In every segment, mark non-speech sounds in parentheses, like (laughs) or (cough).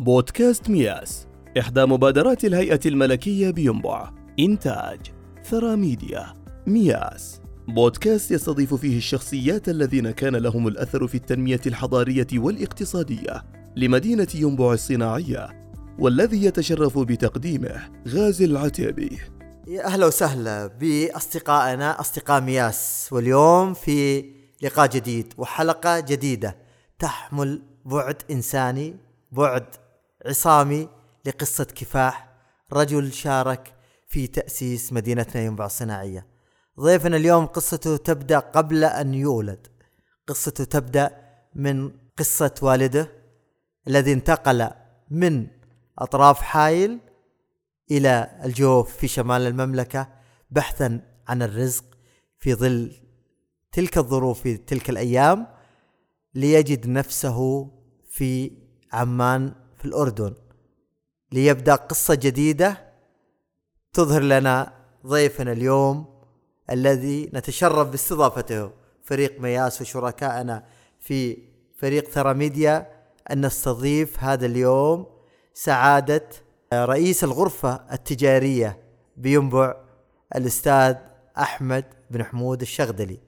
بودكاست مياس إحدى مبادرات الهيئة الملكية بينبع إنتاج ثرى ميديا مياس. بودكاست يستضيف فيه الشخصيات الذين كان لهم الأثر في التنمية الحضارية والاقتصادية لمدينة ينبع الصناعية والذي يتشرف بتقديمه غازي العتيبي. يا أهلا وسهلا بأصدقائنا أصدقاء مياس واليوم في لقاء جديد وحلقة جديدة. تحمل بعد إنساني بعد عصامي لقصة كفاح رجل شارك في تأسيس مدينتنا ينبع الصناعية. ضيفنا اليوم قصته تبدأ قبل أن يولد. قصته تبدأ من قصة والده الذي انتقل من أطراف حايل إلى الجوف في شمال المملكة بحثا عن الرزق في ظل تلك الظروف في تلك الأيام ليجد نفسه في عمان في الأردن ليبدأ قصة جديدة تظهر لنا ضيفنا اليوم الذي نتشرف باستضافته فريق مياس وشركائنا في فريق ثرى ميديا. ان نستضيف هذا اليوم سعادة رئيس الغرفة التجارية بينبع الأستاذ أحمد بن حمود الشغدلي.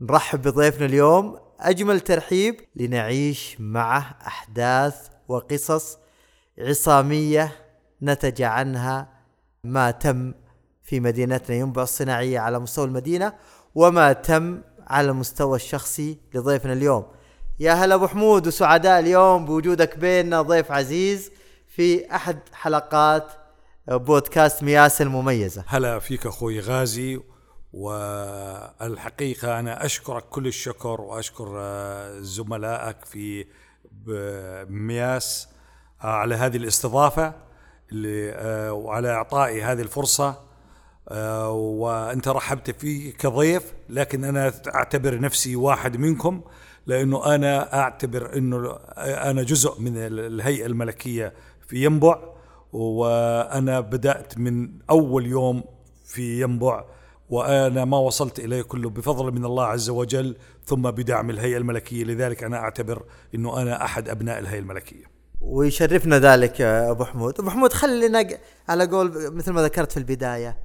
نرحب بضيفنا اليوم أجمل ترحيب لنعيش معه أحداث وقصص عصامية نتج عنها ما تم في مدينتنا ينبع الصناعية على مستوى المدينة وما تم على المستوى الشخصي لضيفنا اليوم. يا هلا أبو حمود وسعداء اليوم بوجودك بيننا ضيف عزيز في أحد حلقات بودكاست مياس المميزة. هلا فيك أخوي غازي والحقيقة أنا أشكرك كل الشكر وأشكر آه، زملائك في مياس آه، على هذه الاستضافة اللي آه، وعلى إعطائي هذه الفرصة آه، وأنت رحبت في كضيف لكن أنا أعتبر نفسي واحد منكم لأنه أنا أعتبر إنه أنا جزء من الهيئة الملكية في ينبع وأنا بدأت من أول يوم في ينبع وأنا ما وصلت إليه كله بفضل من الله عز وجل ثم بدعم الهيئة الملكية. لذلك أنا أعتبر إنه أنا أحد أبناء الهيئة الملكية. ويشرفنا ذلك أبو حمود. أبو حمود خلينا على قول مثل ما ذكرت في البداية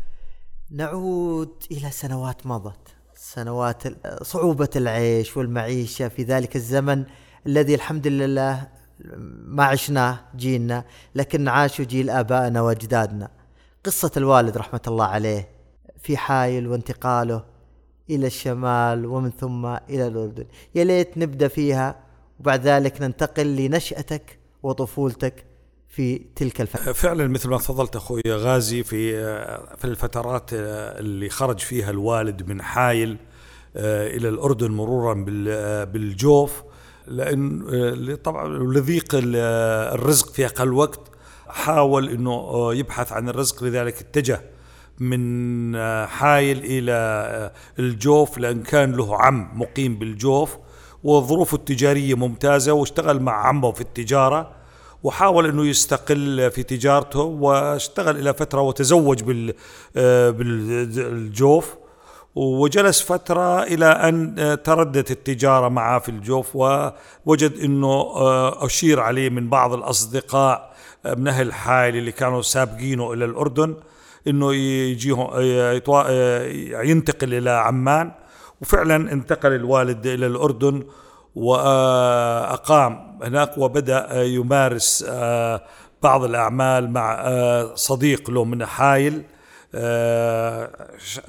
نعود إلى سنوات مضت سنوات صعوبة العيش والمعيشة في ذلك الزمن الذي الحمد لله ما عشناه جيلنا لكن عاشوا جيل آبائنا وأجدادنا. قصة الوالد رحمة الله عليه في حايل وانتقاله إلى الشمال ومن ثم إلى الأردن. يا ليت نبدأ فيها وبعد ذلك ننتقل لنشأتك وطفولتك في تلك الفترة فعلا مثل ما تفضلت أخوي غازي في في الفترات اللي خرج فيها الوالد من حايل آه، إلى الأردن مرورا بال- آه، بالجوف. آه، طبعا لضيق ال- آه، الرزق في أقل وقت حاول آه، يبحث عن الرزق لذلك اتجه من آه، حايل إلى آه، الجوف لأن كان له عم مقيم بالجوف وظروفه التجارية ممتازة واشتغل مع عمه في التجارة وحاول إنه يستقل في تجارته واشتغل إلى فترة وتزوج آه، بالجوف وجلس فترة إلى أن تردت التجارة معه في الجوف ووجد أنه أشير عليه من بعض الأصدقاء من أهل حائل اللي كانوا سابقينه إلى الأردن. أنه يجيهم ينتقل إلى عمان. وفعلا انتقل الوالد إلى الأردن وأقام هناك وبدأ يمارس آه، بعض الأعمال مع آه، صديق له من حايل آه،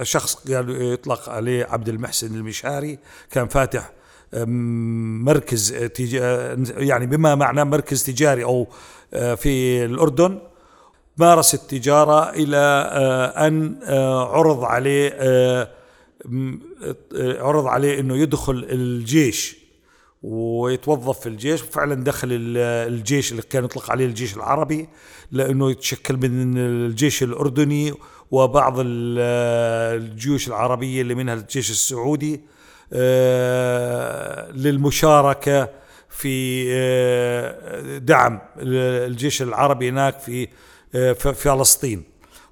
شخص قالوا يطلق عليه عبد المحسن المشاري. كان فاتح مركز يعني بما معناه مركز تجاري آه، في الأردن. مارس التجارة إلى آه، أن آه، عرض عليه آه، عرض عليه أنه يدخل الجيش ويتوظف في الجيش. وفعلا دخل ال- الجيش اللي كان يطلق عليه الجيش العربي لأنه يتشكل من الجيش الأردني وبعض ال- الجيوش العربية اللي منها الجيش السعودي للمشاركة في دعم الجيش العربي هناك في في فلسطين.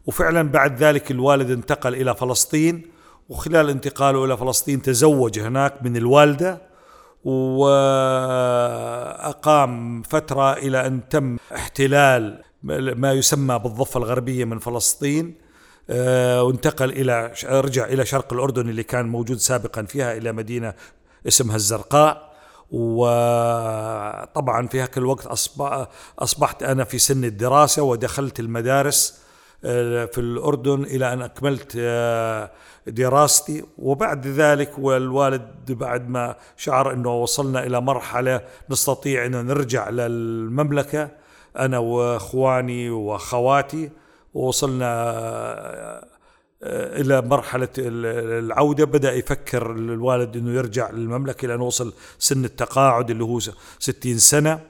وفعلا بعد ذلك الوالد انتقل إلى فلسطين وخلال انتقاله إلى فلسطين تزوج هناك من الوالدة وأقام فترة إلى أن تم احتلال ما يسمى بالضفة الغربية من فلسطين آه، وانتقل إلى رجع إلى شرق الأردن اللي كان موجود سابقا فيها إلى مدينة اسمها الزرقاء. وطبعا في هاك الوقت أصبحت أنا في سن الدراسة ودخلت المدارس آه، في الأردن إلى أن أكملت آه، دراستي. وبعد ذلك والوالد بعد ما شعر أنه وصلنا إلى مرحلة نستطيع أن نرجع للمملكة أنا وإخواني وأخواتي ووصلنا آه، إلى مرحلة العودة. بدأ يفكر الوالد أنه يرجع للمملكة لأنه وصل سن التقاعد اللي هو ستين سنة.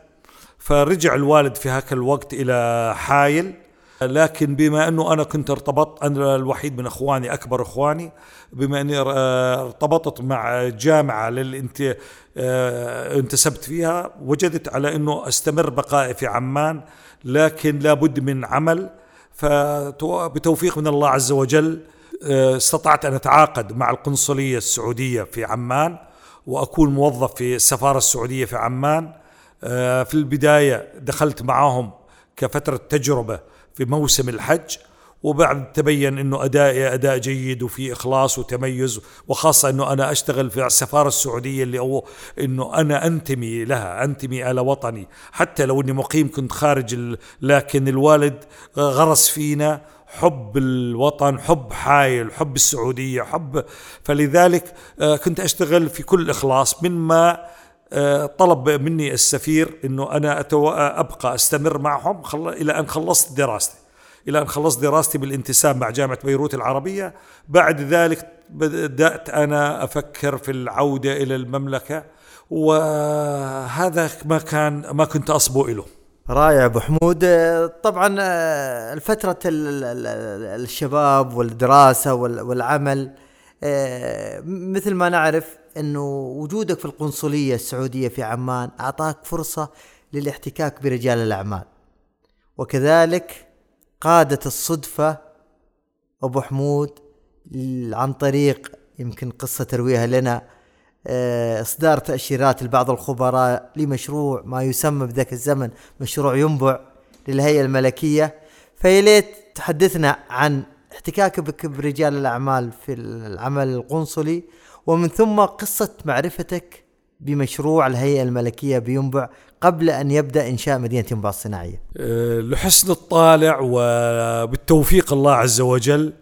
فرجع الوالد في هاك الوقت إلى حايل. لكن بما إنه أنا كنت ارتبطت أنا الوحيد من إخواني أكبر إخواني بما إني ارتبطت مع جامعة للانت آه، انتسبت فيها وجدت على إنه أستمر بقائي في عمان لكن لابد من عمل. فبتوفيق من الله عز وجل آه، استطعت أن أتعاقد مع القنصلية السعودية في عمان وأكون موظف في السفارة السعودية في عمان. آه، في البداية دخلت معهم كفترة تجربة في موسم الحج. وبعد تبين إنه ادائي أداء جيد وفي إخلاص وتميز وخاصة إنه أنا أشتغل في السفارة السعودية اللي هو إنه أنا أنتمي لها أنتمي إلى وطني. حتى لو إني مقيم كنت خارج لكن الوالد غرس فينا حب الوطن حب حايل حب السعودية حب. فلذلك آه، كنت أشتغل في كل إخلاص مما آه، طلب مني السفير إنه أنا أبقى أستمر معهم إلى أن خلصت دراستي. إلى أن خلصت دراستي بالانتساب مع جامعة بيروت العربية. بعد ذلك بدأت أنا أفكر في العودة إلى المملكة وهذا ما كان ما كنت أصبو له رائع أبو حمود. طبعا آه، الفترة الشباب والدراسة والعمل آه، مثل ما نعرف إنه وجودك في القنصلية السعودية في عمان أعطاك فرصة للاحتكاك برجال الأعمال. وكذلك قادت الصدفة أبو حمود عن طريق يمكن قصة ترويها لنا آه، إصدار تأشيرات لبعض الخبراء لمشروع ما يسمى بذاك الزمن مشروع ينبع للهيئة الملكية. فيليت تحدثنا عن احتكاكك برجال الأعمال في العمل القنصلي ومن ثم قصة معرفتك بمشروع الهيئة الملكية بينبع قبل أن يبدأ إنشاء مدينة ينبع الصناعية. أه، لحسن الطالع وبالتوفيق الله عز وجل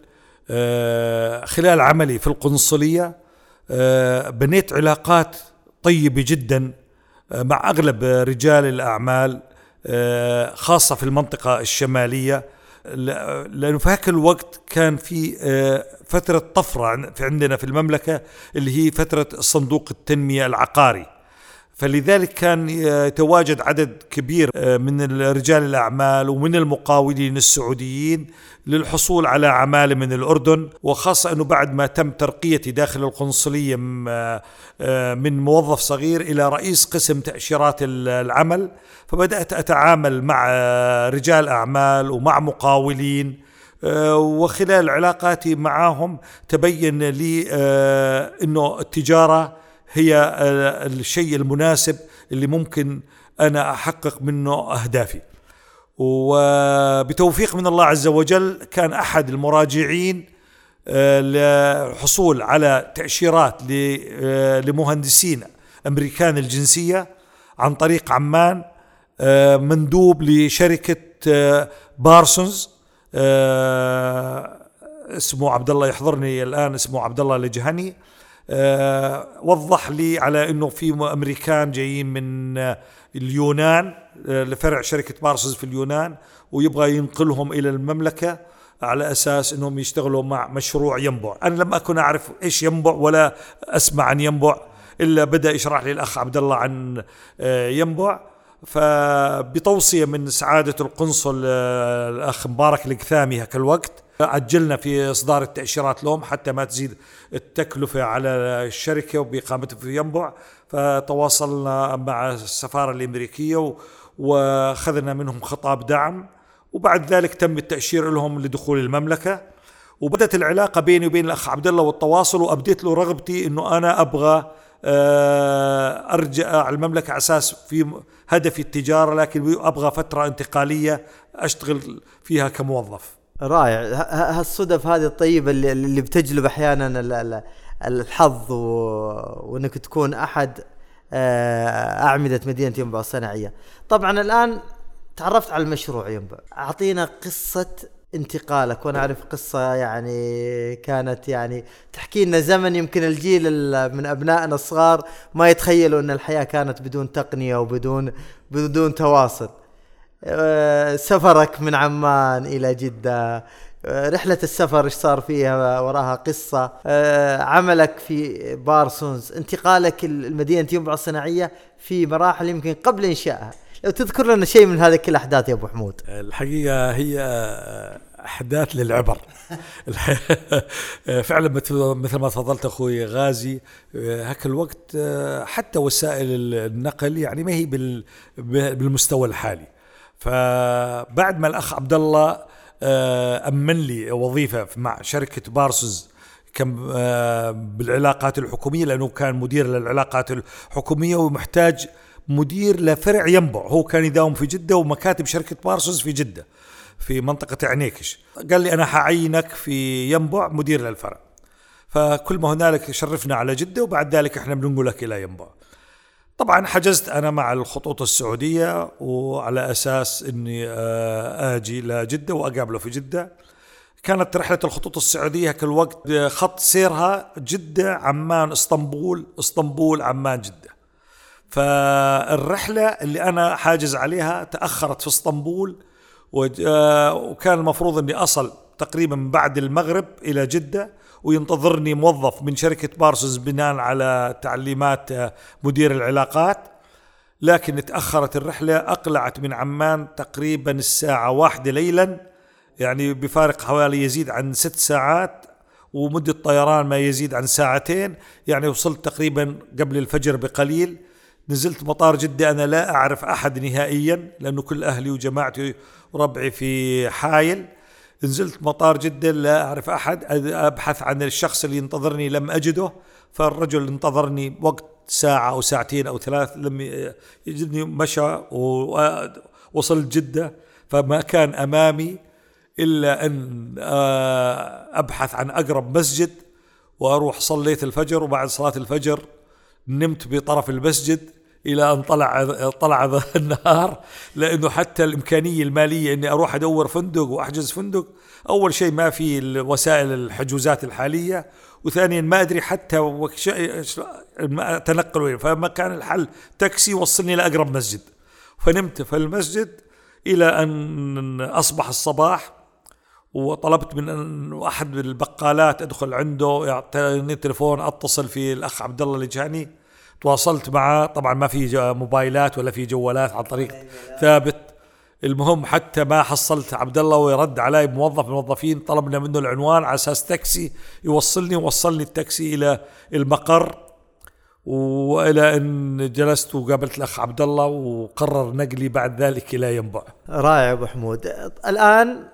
أه، خلال عملي في القنصلية أه، بنيت علاقات طيبة جدا مع أغلب رجال الأعمال خاصة في المنطقة الشمالية لأنه في هاك الوقت كان في آه، فترة طفرة عندنا في المملكة اللي هي فترة صندوق التنمية العقاري. فلذلك كان يتواجد عدد كبير آه، من رجال الأعمال ومن المقاولين السعوديين للحصول على عماله من الأردن وخاصة أنه بعد ما تم ترقيتي داخل القنصلية آه، من موظف صغير إلى رئيس قسم تأشيرات العمل فبدأت أتعامل مع رجال أعمال ومع مقاولين آه، وخلال علاقاتي معهم تبين لي أنه التجارة هي آه، الشيء المناسب اللي ممكن أنا أحقق منه أهدافي. وبتوفيق من الله عز وجل كان أحد المراجعين آه، للحصول على تأشيرات آه، لمهندسين أمريكان الجنسية عن طريق عمان مندوب لشركة بارسونز اسمه عبد الله يحضرني الآن اسمه عبد الله الجهني آه، وضح لي على إنه في أمريكان جايين من آه، اليونان آه، لفرع شركة بارسز في اليونان ويبغى ينقلهم إلى المملكة على أساس إنهم يشتغلوا مع مشروع ينبع، أنا لم أكن أعرف إيش ينبع ولا أسمع عن ينبع إلا بدأ يشرح لي الأخ عبد الله عن ينبع. فبتوصية من سعادة القنصل الأخ مبارك القثامي هاك الوقت عجلنا في إصدار التأشيرات لهم حتى ما تزيد التكلفة على الشركة وباقامتها في ينبع. فتواصلنا مع السفارة الأمريكية وأخذنا منهم خطاب دعم وبعد ذلك تم التأشير لهم لدخول المملكة. وبدأت العلاقة بيني وبين الأخ عبد الله والتواصل وأبديت له رغبتي إنه أنا أبغى آه، أرجع على المملكة على أساس في هدفي التجارة لكن أبغى فترة انتقالية أشتغل فيها كموظف. رائع. هالصدف هذه الطيبة اللي, اللي بتجلب أحيانا الحظ و... وإنك تكون أحد آه، أعمدة مدينة ينبع الصناعية. طبعا الآن تعرفت على المشروع ينبع. أعطينا قصة انتقالك وأنا أعرف قصة يعني كانت يعني تحكي لنا زمن يمكن الجيل من أبنائنا الصغار ما يتخيلوا إن الحياة كانت بدون تقنية وبدون بدون تواصل. آه، سفرك من عمان إلى جدة آه، رحلة السفر إيش صار فيها وراها قصة آه، عملك في بارسونز انتقالك المدينة ينبع الصناعية في مراحل يمكن قبل إنشائها. لو تذكر لنا شيء من هذه الاحداث يا أبو حمود. الحقيقة هي أحداث للعبر. (laughs) فعلا مثل ما تفضلت أخوي غازي هاك الوقت حتى وسائل النقل يعني ما هي بالمستوى الحالي. فبعد ما الأخ عبد الله أمن لي وظيفة مع شركة بارسز كم بالعلاقات الحكومية لأنه كان مدير للعلاقات الحكومية ومحتاج مدير لفرع ينبع. هو كان يداوم في جدة ومكاتب شركة بارسوس في جدة في منطقة عنيكش. قال لي أنا حعينك في ينبع مدير للفرع. فكل ما هنالك شرفنا على جدة وبعد ذلك إحنا بننقلك إلى ينبع. طبعا حجزت أنا مع الخطوط السعودية وعلى أساس أني آه، آجي لجدة وأقابله في جدة. كانت رحلة الخطوط السعودية كل وقت خط سيرها جدة عمان إسطنبول إسطنبول عمان جدة. فالرحلة اللي أنا حاجز عليها تأخرت في إسطنبول آه، وكان المفروض أني أصل تقريبا بعد المغرب إلى جدة وينتظرني موظف من شركة بارسوس بناء على تعليمات آه، مدير العلاقات. لكن تأخرت الرحلة أقلعت من عمان تقريبا الساعة واحدة ليلا يعني بفارق حوالي يزيد عن ست ساعات ومدة طيران ما يزيد عن ساعتين يعني وصلت تقريبا قبل الفجر بقليل. نزلت مطار جدة أنا لا أعرف أحد نهائيا لأنه كل أهلي وجماعتي وربعي في حايل. نزلت مطار جدة لا أعرف أحد أبحث عن الشخص اللي ينتظرني لم أجده. فالرجل انتظرني وقت ساعة أو ساعتين أو ثلاث لم يجدني مشى ووصلت جدة. فما كان أمامي إلا أن آه، أبحث عن أقرب مسجد وأروح صليت الفجر. وبعد صلاة الفجر نمت بطرف المسجد. إلى أن طلع طلع (laughs) النهار لأنه حتى الإمكانية المالية إني أروح أدور فندق وأحجز فندق أول شيء ما في وسائل الحجوزات الحالية وثانيا ما أدري حتى تنقل وين فما كان الحل تاكسي وصلني لاقرب مسجد. فنمت في المسجد إلى أن أصبح الصباح وطلبت من أحد البقالات أدخل عنده يعطيني تليفون أتصل في الأخ عبد الله اللجاني. تواصلت معه طبعا ما في موبايلات ولا في جوالات عن طريق ثابت المهم حتى ما حصلت عبد الله ويرد علي موظف من الموظفين طلبنا منه العنوان على أساس تاكسي يوصلني ووصلني التاكسي إلى المقر وإلى أن جلست وقابلت الأخ عبد الله وقرر نقلي بعد ذلك إلى ينبع. رائع أبو حمود. الآن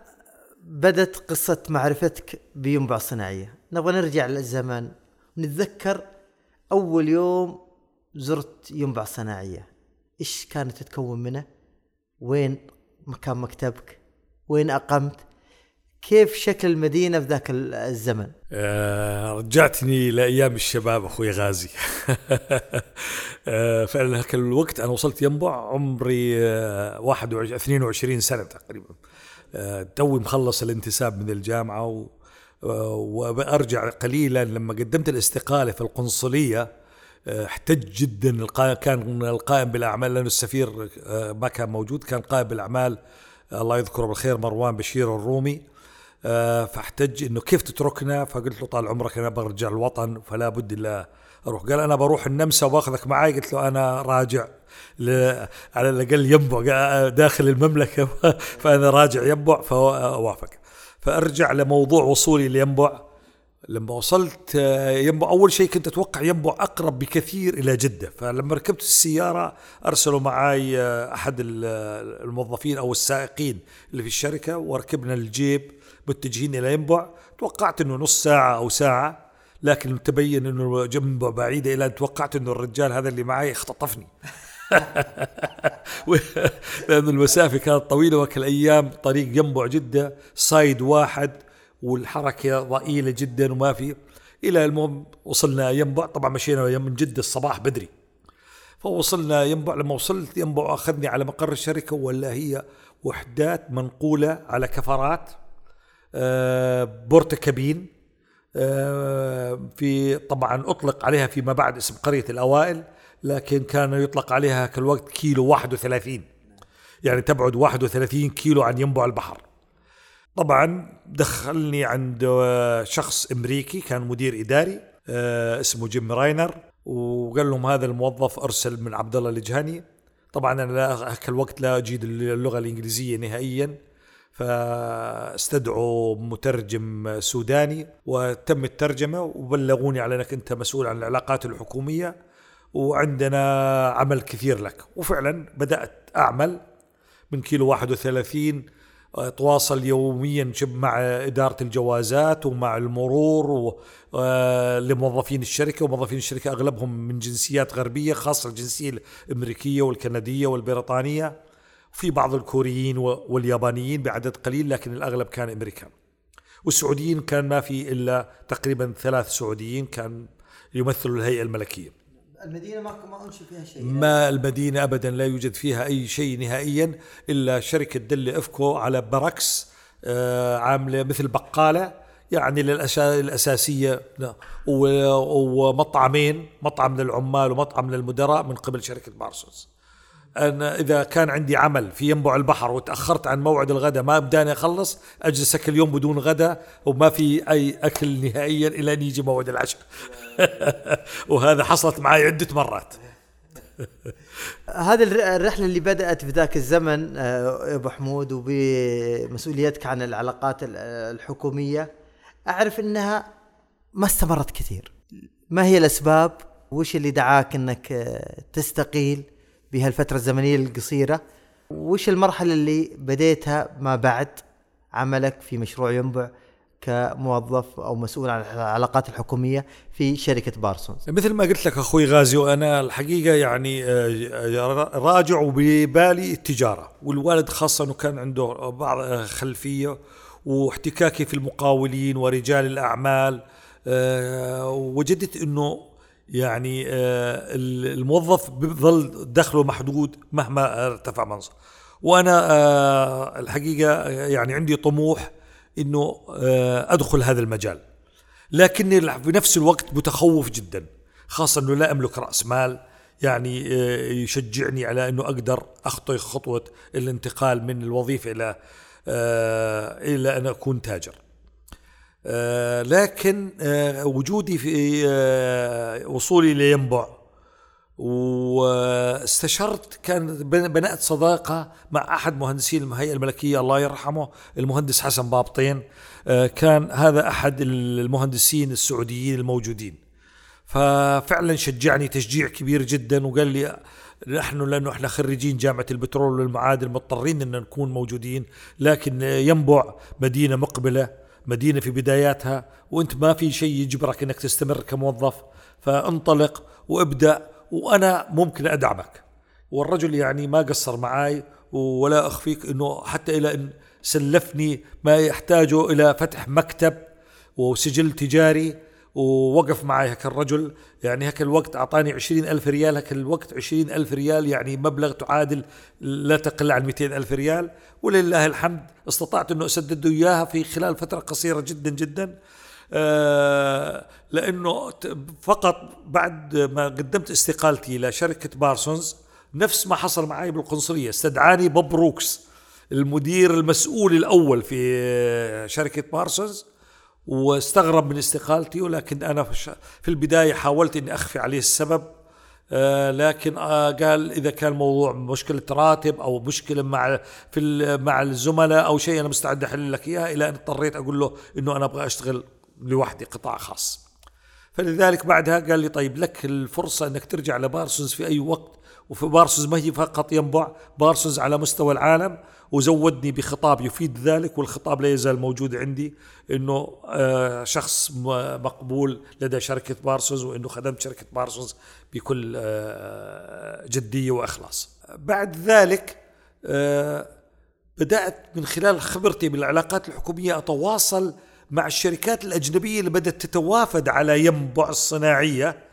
بدت قصة معرفتك بينبع الصناعية نبغى نرجع للزمن نتذكر أول يوم زرت ينبع صناعية. إيش كانت تتكون منه؟ وين مكان مكتبك؟ وين أقمت؟ كيف شكل المدينة في ذاك الزمن؟ آه رجعتني لأيام الشباب أخوي غازي. (laughs) آه فعلا هذاك الوقت أنا وصلت ينبع عمري آه 21 22 سنة تقريبا. توي مخلص الانتساب من الجامعة و وأرجع قليلا لما قدمت الإستقالة في القنصلية. احتج جدا كان القائم بالأعمال لأنه السفير ما كان موجود كان قائم بالأعمال. الله يذكره بالخير مروان بشير الرومي. فاحتج إنه كيف تتركنا؟ فقلت له طال عمرك أنا برجع الوطن فلا بد إلا أروح. قال أنا بروح النمسا وباخذك معي قلت له أنا راجع على الأقل ينبع داخل المملكة. (laughs) فأنا راجع ينبع فوافق. فأرجع لموضوع وصولي لينبع. لما وصلت ينبع أول شيء كنت أتوقع ينبع أقرب بكثير إلى جدة. فلما ركبت السيارة أرسلوا معي أحد الموظفين أو السائقين اللي في الشركة وركبنا الجيب متجهين إلى ينبع توقعت إنه نص ساعة أو ساعة لكن تبين إنه جنبه بعيدة إلى أن توقعت إنه الرجال هذا اللي معي اختطفني. (laughs) لأن المسافة كانت طويلة وكل أيام طريق ينبع جدة سايد واحد والحركة ضئيلة جدا وما في. إلى المهم وصلنا ينبع. طبعا مشينا من جدة الصباح بدري. فوصلنا ينبع. لما وصلت ينبع أخذني على مقر الشركة ولا هي وحدات منقولة على كفرات. آه، بورتكابين آه، في طبعا أطلق عليها فيما بعد اسم قرية الأوائل لكن كان يطلق عليها كالوقت كيلو 31 يعني تبعد 31 كيلو عن ينبع البحر. طبعا دخلني عند شخص أمريكي كان مدير إداري آه، اسمه جيم راينر وقال لهم هذا الموظف أرسل من عبد الله الجهني طبعا أنا لا الوقت لا أجيد اللغة الإنجليزية نهائيا فاستدعوا مترجم سوداني وتم الترجمة وبلغوني على أنك أنت مسؤول عن العلاقات الحكومية وعندنا عمل كثير لك. وفعلا بدأت أعمل من كيلو 31 اتواصل يوميا مع إدارة الجوازات ومع المرور آه، لموظفين الشركة. وموظفين الشركة أغلبهم من جنسيات غربية خاصة الجنسية الأمريكية والكندية والبريطانية. في بعض الكوريين واليابانيين بعدد قليل لكن الأغلب كان أمريكان. والسعوديين كان ما في إلا تقريبا ثلاث سعوديين كان يمثلوا الهيئة الملكية. المدينة ما ما أنشئ فيها شيء. ما المدينة ابدا لا يوجد فيها أي شيء نهائيا إلا شركة دل إفكو على بركس آه، عاملة مثل بقالة يعني للاشياء الاساسيه ومطعمين مطعم للعمال ومطعم للمدراء من قبل شركة بارسوس. أنا إذا كان عندي عمل في ينبع البحر وتأخرت عن موعد الغداء ما بداني أخلص أجلس كل يوم بدون غداء وما في أي أكل نهائيا إلى أن يجي موعد العشاء. (laughs) وهذا حصلت معي عدة مرات. (laughs) هذه الرحلة اللي بدأت في ذاك الزمن آه، أبو حمود وبمسؤوليتك عن العلاقات الحكومية أعرف أنها ما استمرت كثير. ما هي الأسباب؟ وش اللي دعاك أنك آه، تستقيل؟ بهالفترة الزمنية القصيرة وش المرحلة اللي بديتها ما بعد عملك في مشروع ينبع كموظف أو مسؤول عن العلاقات الحكومية في شركة بارسونز. مثل ما قلت لك أخوي غازي وأنا الحقيقة يعني آه، راجع وببالي التجارة والوالد خاصة إنه كان عنده بعض خلفية واحتكاكي في المقاولين ورجال الأعمال آه، وجدت إنه يعني آه، الموظف بيظل دخله محدود مهما ارتفع منصب وأنا آه، الحقيقة يعني عندي طموح إنه آه، أدخل هذا المجال. لكني بنفس الوقت متخوف جدا خاصة إنه لا أملك رأس مال يعني يشجعني على إنه أقدر اخطي خطوة الانتقال من الوظيفة إلى إلى أن أكون تاجر. آه، لكن آه، وجودي في آه، وصولي لينبع. واستشرت كان بنأت صداقة مع أحد مهندسين الهيئة الملكية الله يرحمه المهندس حسن بابطين. كان هذا أحد المهندسين السعوديين الموجودين. ففعلا شجعني تشجيع كبير جدا وقال لي نحن لأنه إحنا خريجين جامعة البترول والمعادن مضطرين إن نكون موجودين لكن ينبع مدينة مقبلة. مدينة في بداياتها وأنت ما في شيء يجبرك إنك تستمر كموظف فانطلق وابدأ وأنا ممكن أدعمك. والرجل يعني ما قصر معي ولا أخفيك إنه حتى إلى إن سلفني ما يحتاجه إلى فتح مكتب وسجل تجاري ووقف معي هك الرجل. يعني هك الوقت أعطاني عشرين ألف ريال هك الوقت عشرين ألف ريال يعني مبلغ تعادل لا تقل عن مئتين ألف ريال. ولله الحمد استطعت أنه أسدد إياها في خلال فترة قصيرة جدا جدا. آه لأنه فقط بعد ما قدمت استقالتي إلى شركة بارسونز نفس ما حصل معي بالقنصلية. استدعاني بوب روكس المدير المسؤول الأول في شركة بارسونز. واستغرب من استقالتي ولكن أنا في البداية حاولت إني أخفي عليه السبب آه لكن آه قال إذا كان موضوع مشكلة راتب أو مشكلة مع في مع الزملاء أو شيء أنا مستعد أحل لك اياها إلى أن اضطريت أقول له إنه أنا أبغى أشتغل لوحدي قطاع خاص. فلذلك بعدها قال لي طيب لك الفرصة أنك ترجع لبارسونز في أي وقت وفي بارسونز ما هي فقط ينبع بارسونز على مستوى العالم. وزودني بخطاب يفيد ذلك والخطاب لا يزال موجود عندي إنه آه، شخص مقبول لدى شركة بارسونز وإنه خدمت شركة بارسونز بكل آه، جدية وإخلاص. بعد ذلك آه، بدأت من خلال خبرتي بالعلاقات الحكومية أتواصل مع الشركات الأجنبية اللي بدأت تتوافد على ينبع الصناعيه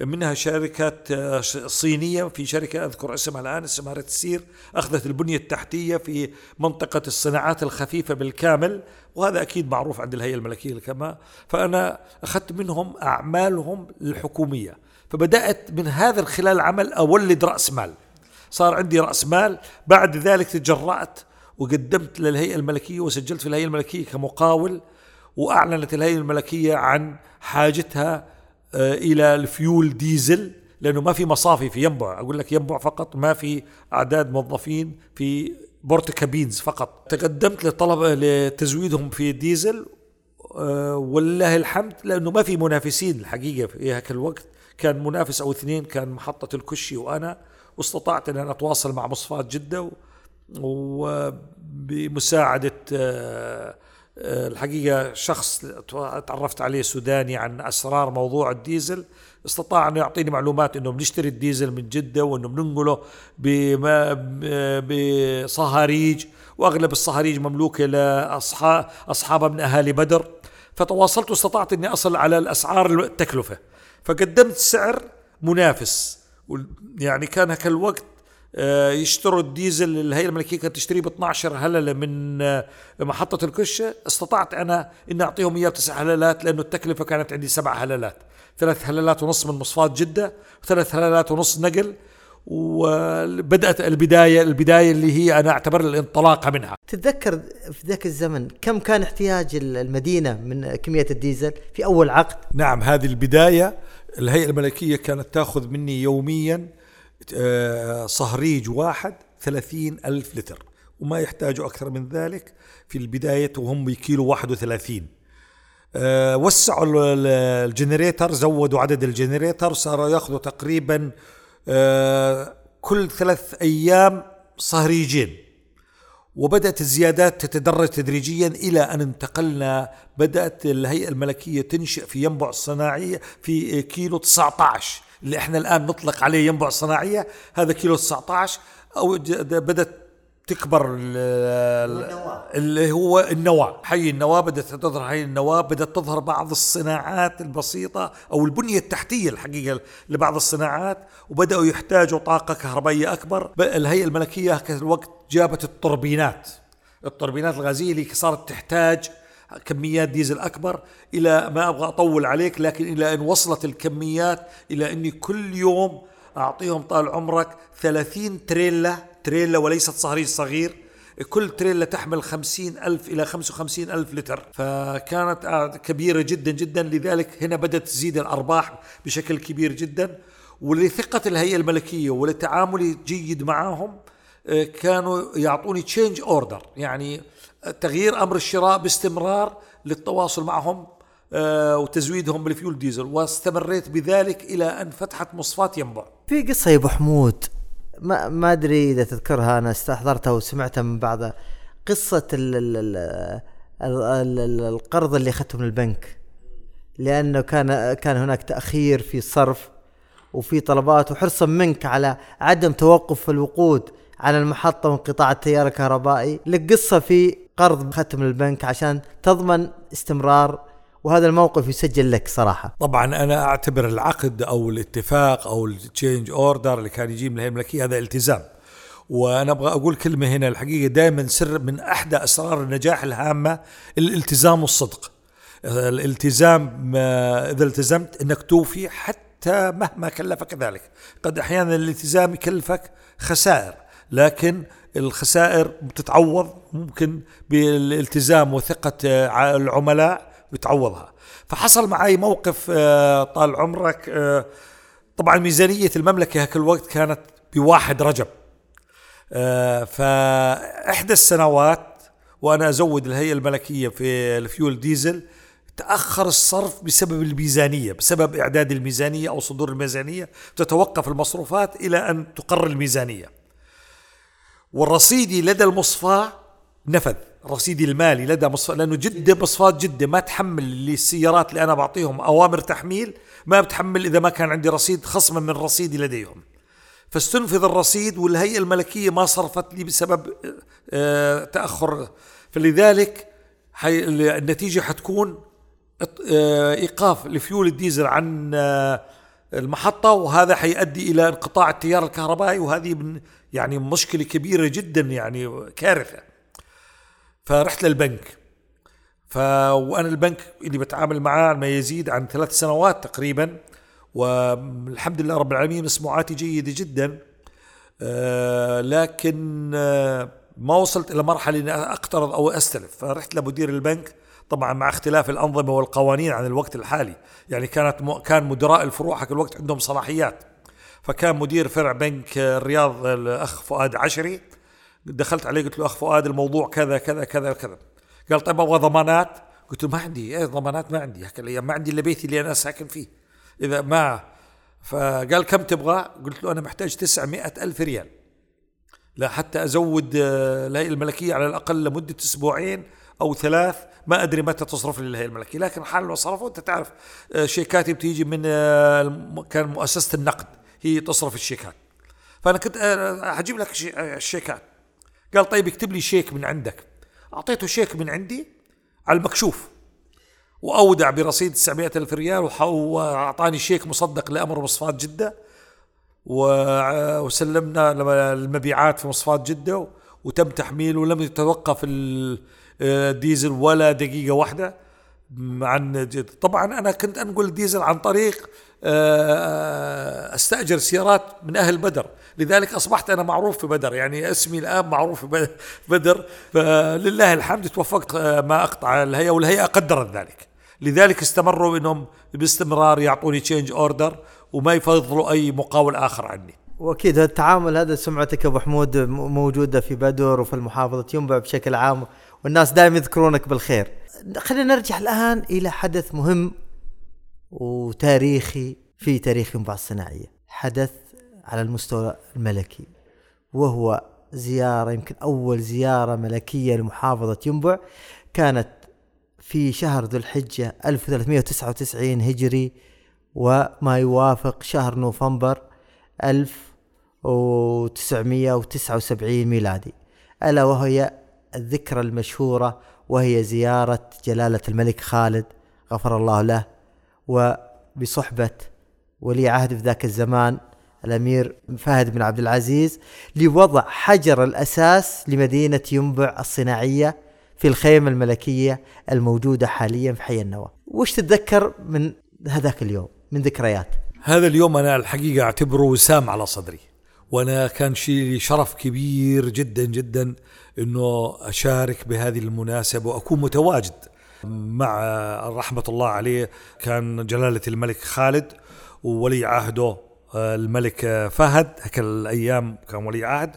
منها شركات آه، صينية في شركة أذكر اسمها الآن اسمها رتسير أخذت البنية التحتية في منطقة الصناعات الخفيفة بالكامل وهذا أكيد معروف عند الهيئة الملكية كما فأنا أخذت منهم أعمالهم الحكومية. فبدأت من هذا خلال العمل أولد رأس مال. صار عندي رأس مال بعد ذلك تجرأت وقدمت للهيئة الملكية وسجلت في الهيئة الملكية كمقاول وأعلنت الهيئة الملكية عن حاجتها إلى ال fuel diesel لأنه ما في مصافي في ينبع. أقول لك ينبع فقط ما في أعداد موظفين في porta cabins فقط. تقدمت لطلب لتزويدهم في ديزل آه، ولله الحمد لأنه ما في منافسين الحقيقة في هاك الوقت. كان منافس أو اثنين كان محطة الكشي وأنا. واستطعت إن أنا أتواصل مع مصفات جدة وبمساعدة آه، آه، الحقيقة شخص تعرفت عليه سوداني عن أسرار موضوع الديزل استطاع أنه يعطيني معلومات أنه بنشتري الديزل من جدة وأنه بننقله بصهاريج وأغلب الصهاريج مملوكة لأصحاب أصحابها من أهالي بدر. فتواصلت واستطعت أني أصل على الأسعار التكلفة. فقدمت سعر منافس يعني كان هكا الوقت آه، يشتروا الديزل الهيئه الملكية كانت تشتريه ب 12 هللة من آه، محطة الكشه استطعت أنا إني أعطيهم إياه بتسع هللات لأنه التكلفة كانت عندي سبع هللات. ثلاث هللات ونص من مصفات جدة وثلاث هللات ونص نقل. وبدأت البداية البداية اللي هي أنا أعتبر الانطلاقه منها. تتذكر في ذاك الزمن كم كان احتياج المدينة من كمية الديزل في أول عقد؟ نعم هذه البداية. الهيئة الملكية كانت تأخذ مني يوميا آه، صهريج واحد ثلاثين ألف لتر. وما يحتاجوا أكثر من ذلك. في البداية وهم بكيلو واحد وثلاثين. آه، وسعوا ال generator زودوا عدد ال generator صاروا ياخذوا تقريبا آه، كل ثلاث أيام صهريجين. وبدأت الزيادات تتدرج تدريجيا إلى أن انتقلنا بدأت الهيئة الملكية تنشئ في ينبع الصناعية في كيلو 19 اللي إحنا الآن نطلق عليه ينبع صناعية هذا كيلو 19 أو بدأت تكبر اللي هو النواة حي النواة بدأت تظهر حي النواة بدأت تظهر بعض الصناعات البسيطة أو البنية التحتية الحقيقة لبعض الصناعات وبدأوا يحتاجوا طاقة كهربائية أكبر. الهيئة الملكية الوقت جابت الطربينات الطربينات الغازية اللي صارت تحتاج كميات ديزل أكبر إلى ما أبغى أطول عليك لكن إلى أن وصلت الكميات إلى أني كل يوم أعطيهم طال عمرك 30 تريلا تريلا وليست صهريج صغير. كل تريلا تحمل خمسين ألف إلى خمسة وخمسين ألف لتر. فكانت كبيرة جدا جدا. لذلك هنا بدأت تزيد الأرباح بشكل كبير جدا. ولثقة الهيئة الملكية ولتعاملي جيد معهم آه، كانوا يعطوني change order يعني تغيير أمر الشراء باستمرار للتواصل معهم آه، وتزويدهم بال fuel diesel. واستمريت بذلك إلى أن فتحت مصفاة ينبع. في قصة يا أبو حمود ما ما أدري إذا تذكرها أنا استحضرتها وسمعتها من بعض. قصة ال ال ال القرض اللي أخذته من البنك. لأنه كان كان هناك تأخير في الصرف وفي طلبات وحرصا منك على عدم توقف الوقود. على المحطة وانقطاع التيار الكهربائي لك قصة في قرض ختم البنك عشان تضمن استمرار وهذا الموقف يسجل لك صراحة. طبعا أنا أعتبر العقد أو الاتفاق أو ال change order اللي كان يجي من الهيئة الملكية هذا التزام. وأنا أبغى أقول كلمة هنا الحقيقة دائما سر من احدى أسرار النجاح الهامة الالتزام والصدق. الالتزام إذا التزمت أنك توفي حتى مهما كلفك ذلك. قد أحيانا الالتزام يكلفك خسائر. لكن الخسائر بتتعوض ممكن بالالتزام وثقة العملاء بتعوضها. فحصل معي موقف آه، طال عمرك آه، طبعا ميزانية المملكة هاك الوقت كانت بواحد رجب. آه، فإحدى السنوات وأنا أزود الهيئة الملكية في الفيول ديزل تأخر الصرف بسبب الميزانية بسبب إعداد الميزانية أو صدور الميزانية تتوقف المصروفات إلى أن تقر الميزانية. والرصيدي لدى المصفاة نفذ. رصيدي المالي لدى مصفاة لأنه جدة مصفاة جدة ما تحمل للسيارات اللي أنا بعطيهم أوامر تحميل ما بتحمل إذا ما كان عندي رصيد خصما من رصيدي لديهم. فاستنفذ الرصيد والهيئة الملكية ما صرفت لي بسبب آه، تأخر. فلذلك النتيجة حتكون آه، إيقاف لفيول الديزل عن آه، المحطة وهذا حيؤدي إلى انقطاع التيار الكهربائي وهذه يعني مشكلة كبيرة جدا يعني كارثة. فرحت للبنك. ف وأنا البنك اللي بتعامل معاه ما يزيد عن ثلاث سنوات تقريبا والحمد لله رب العالمين مسموعاتي جيدة جدا. آه لكن آه ما وصلت إلى مرحلة إني أقترض أو أستلف. فرحت لمدير البنك طبعا مع اختلاف الأنظمة والقوانين عن الوقت الحالي. يعني كانت م... كان مدراء الفروع حق الوقت عندهم صلاحيات. فكان مدير فرع بنك الرياض الأخ فؤاد عشري. دخلت عليه قلت له أخ فؤاد الموضوع كذا كذا كذا كذا. قال طيب أبغى ضمانات. قلت له ما عندي إيه ضمانات ما عندي. هيك الأيام ما عندي إلا بيتي اللي أنا ساكن فيه. إذا ما. فقال كم تبغى؟ قلت له أنا محتاج 900 ألف ريال. لا حتى أزود آه، الهيئة الملكية على الأقل لمدة أسبوعين أو ثلاث. ما أدري متى تصرف لي الهيئة الملكية لكن حال لو صرفوا انت تعرف آه، شيكاتي بتيجي من آه، كان مؤسسة النقد. هي تصرف الشيكات. فأنا كنت حجيب لك الشيكات. قال طيب اكتب لي شيك من عندك. أعطيته شيك من عندي على المكشوف. وأودع برصيد 900 ألف ريال وأعطاني شيك مصدق لأمر مصفات جدة. وسلمنا المبيعات في مصفات جدة وتم تحميله ولم يتوقف الديزل ولا دقيقة واحدة. عن طبعا أنا كنت أنقل الديزل عن طريق آه، أستأجر سيارات من أهل بدر. لذلك أصبحت أنا معروف في بدر يعني اسمي الآن معروف في بدر. فلله الحمد توفقت آه، ما أقطع الهيئة والهيئة قدرت ذلك. لذلك استمروا إنهم باستمرار يعطوني change order وما يفضلوا أي مقاول آخر عني. وأكيد التعامل هذا سمعتك أبو حمود موجودة في بدر وفي المحافظة ينبع بشكل عام والناس دائما يذكرونك بالخير. خلينا نرجع الآن إلى حدث مهم وتاريخي في تاريخ ينبع الصناعية. حدث على المستوى الملكي وهو زيارة يمكن أول زيارة ملكية لمحافظة ينبع كانت في شهر ذو الحجة 1399 هجري وما يوافق شهر نوفمبر 1979 ميلادي. ألا وهي الذكرى المشهورة وهي زيارة جلالة الملك خالد غفر الله له وبصحبة ولي عهد في ذاك الزمان الأمير فهد بن عبد العزيز لوضع حجر الأساس لمدينة ينبع الصناعية في الخيمة الملكية الموجودة حاليا في حي النوى. وش تتذكر من هذاك اليوم من ذكريات؟ هذا اليوم أنا الحقيقة أعتبره وسام على صدري وأنا كان شيء شرف كبير جدا جدا أنه أشارك بهذه المناسبة وأكون متواجد. مع رحمة الله عليه كان جلالة الملك خالد وولي عهده آه، الملك فهد. هيك الأيام كان ولي عهد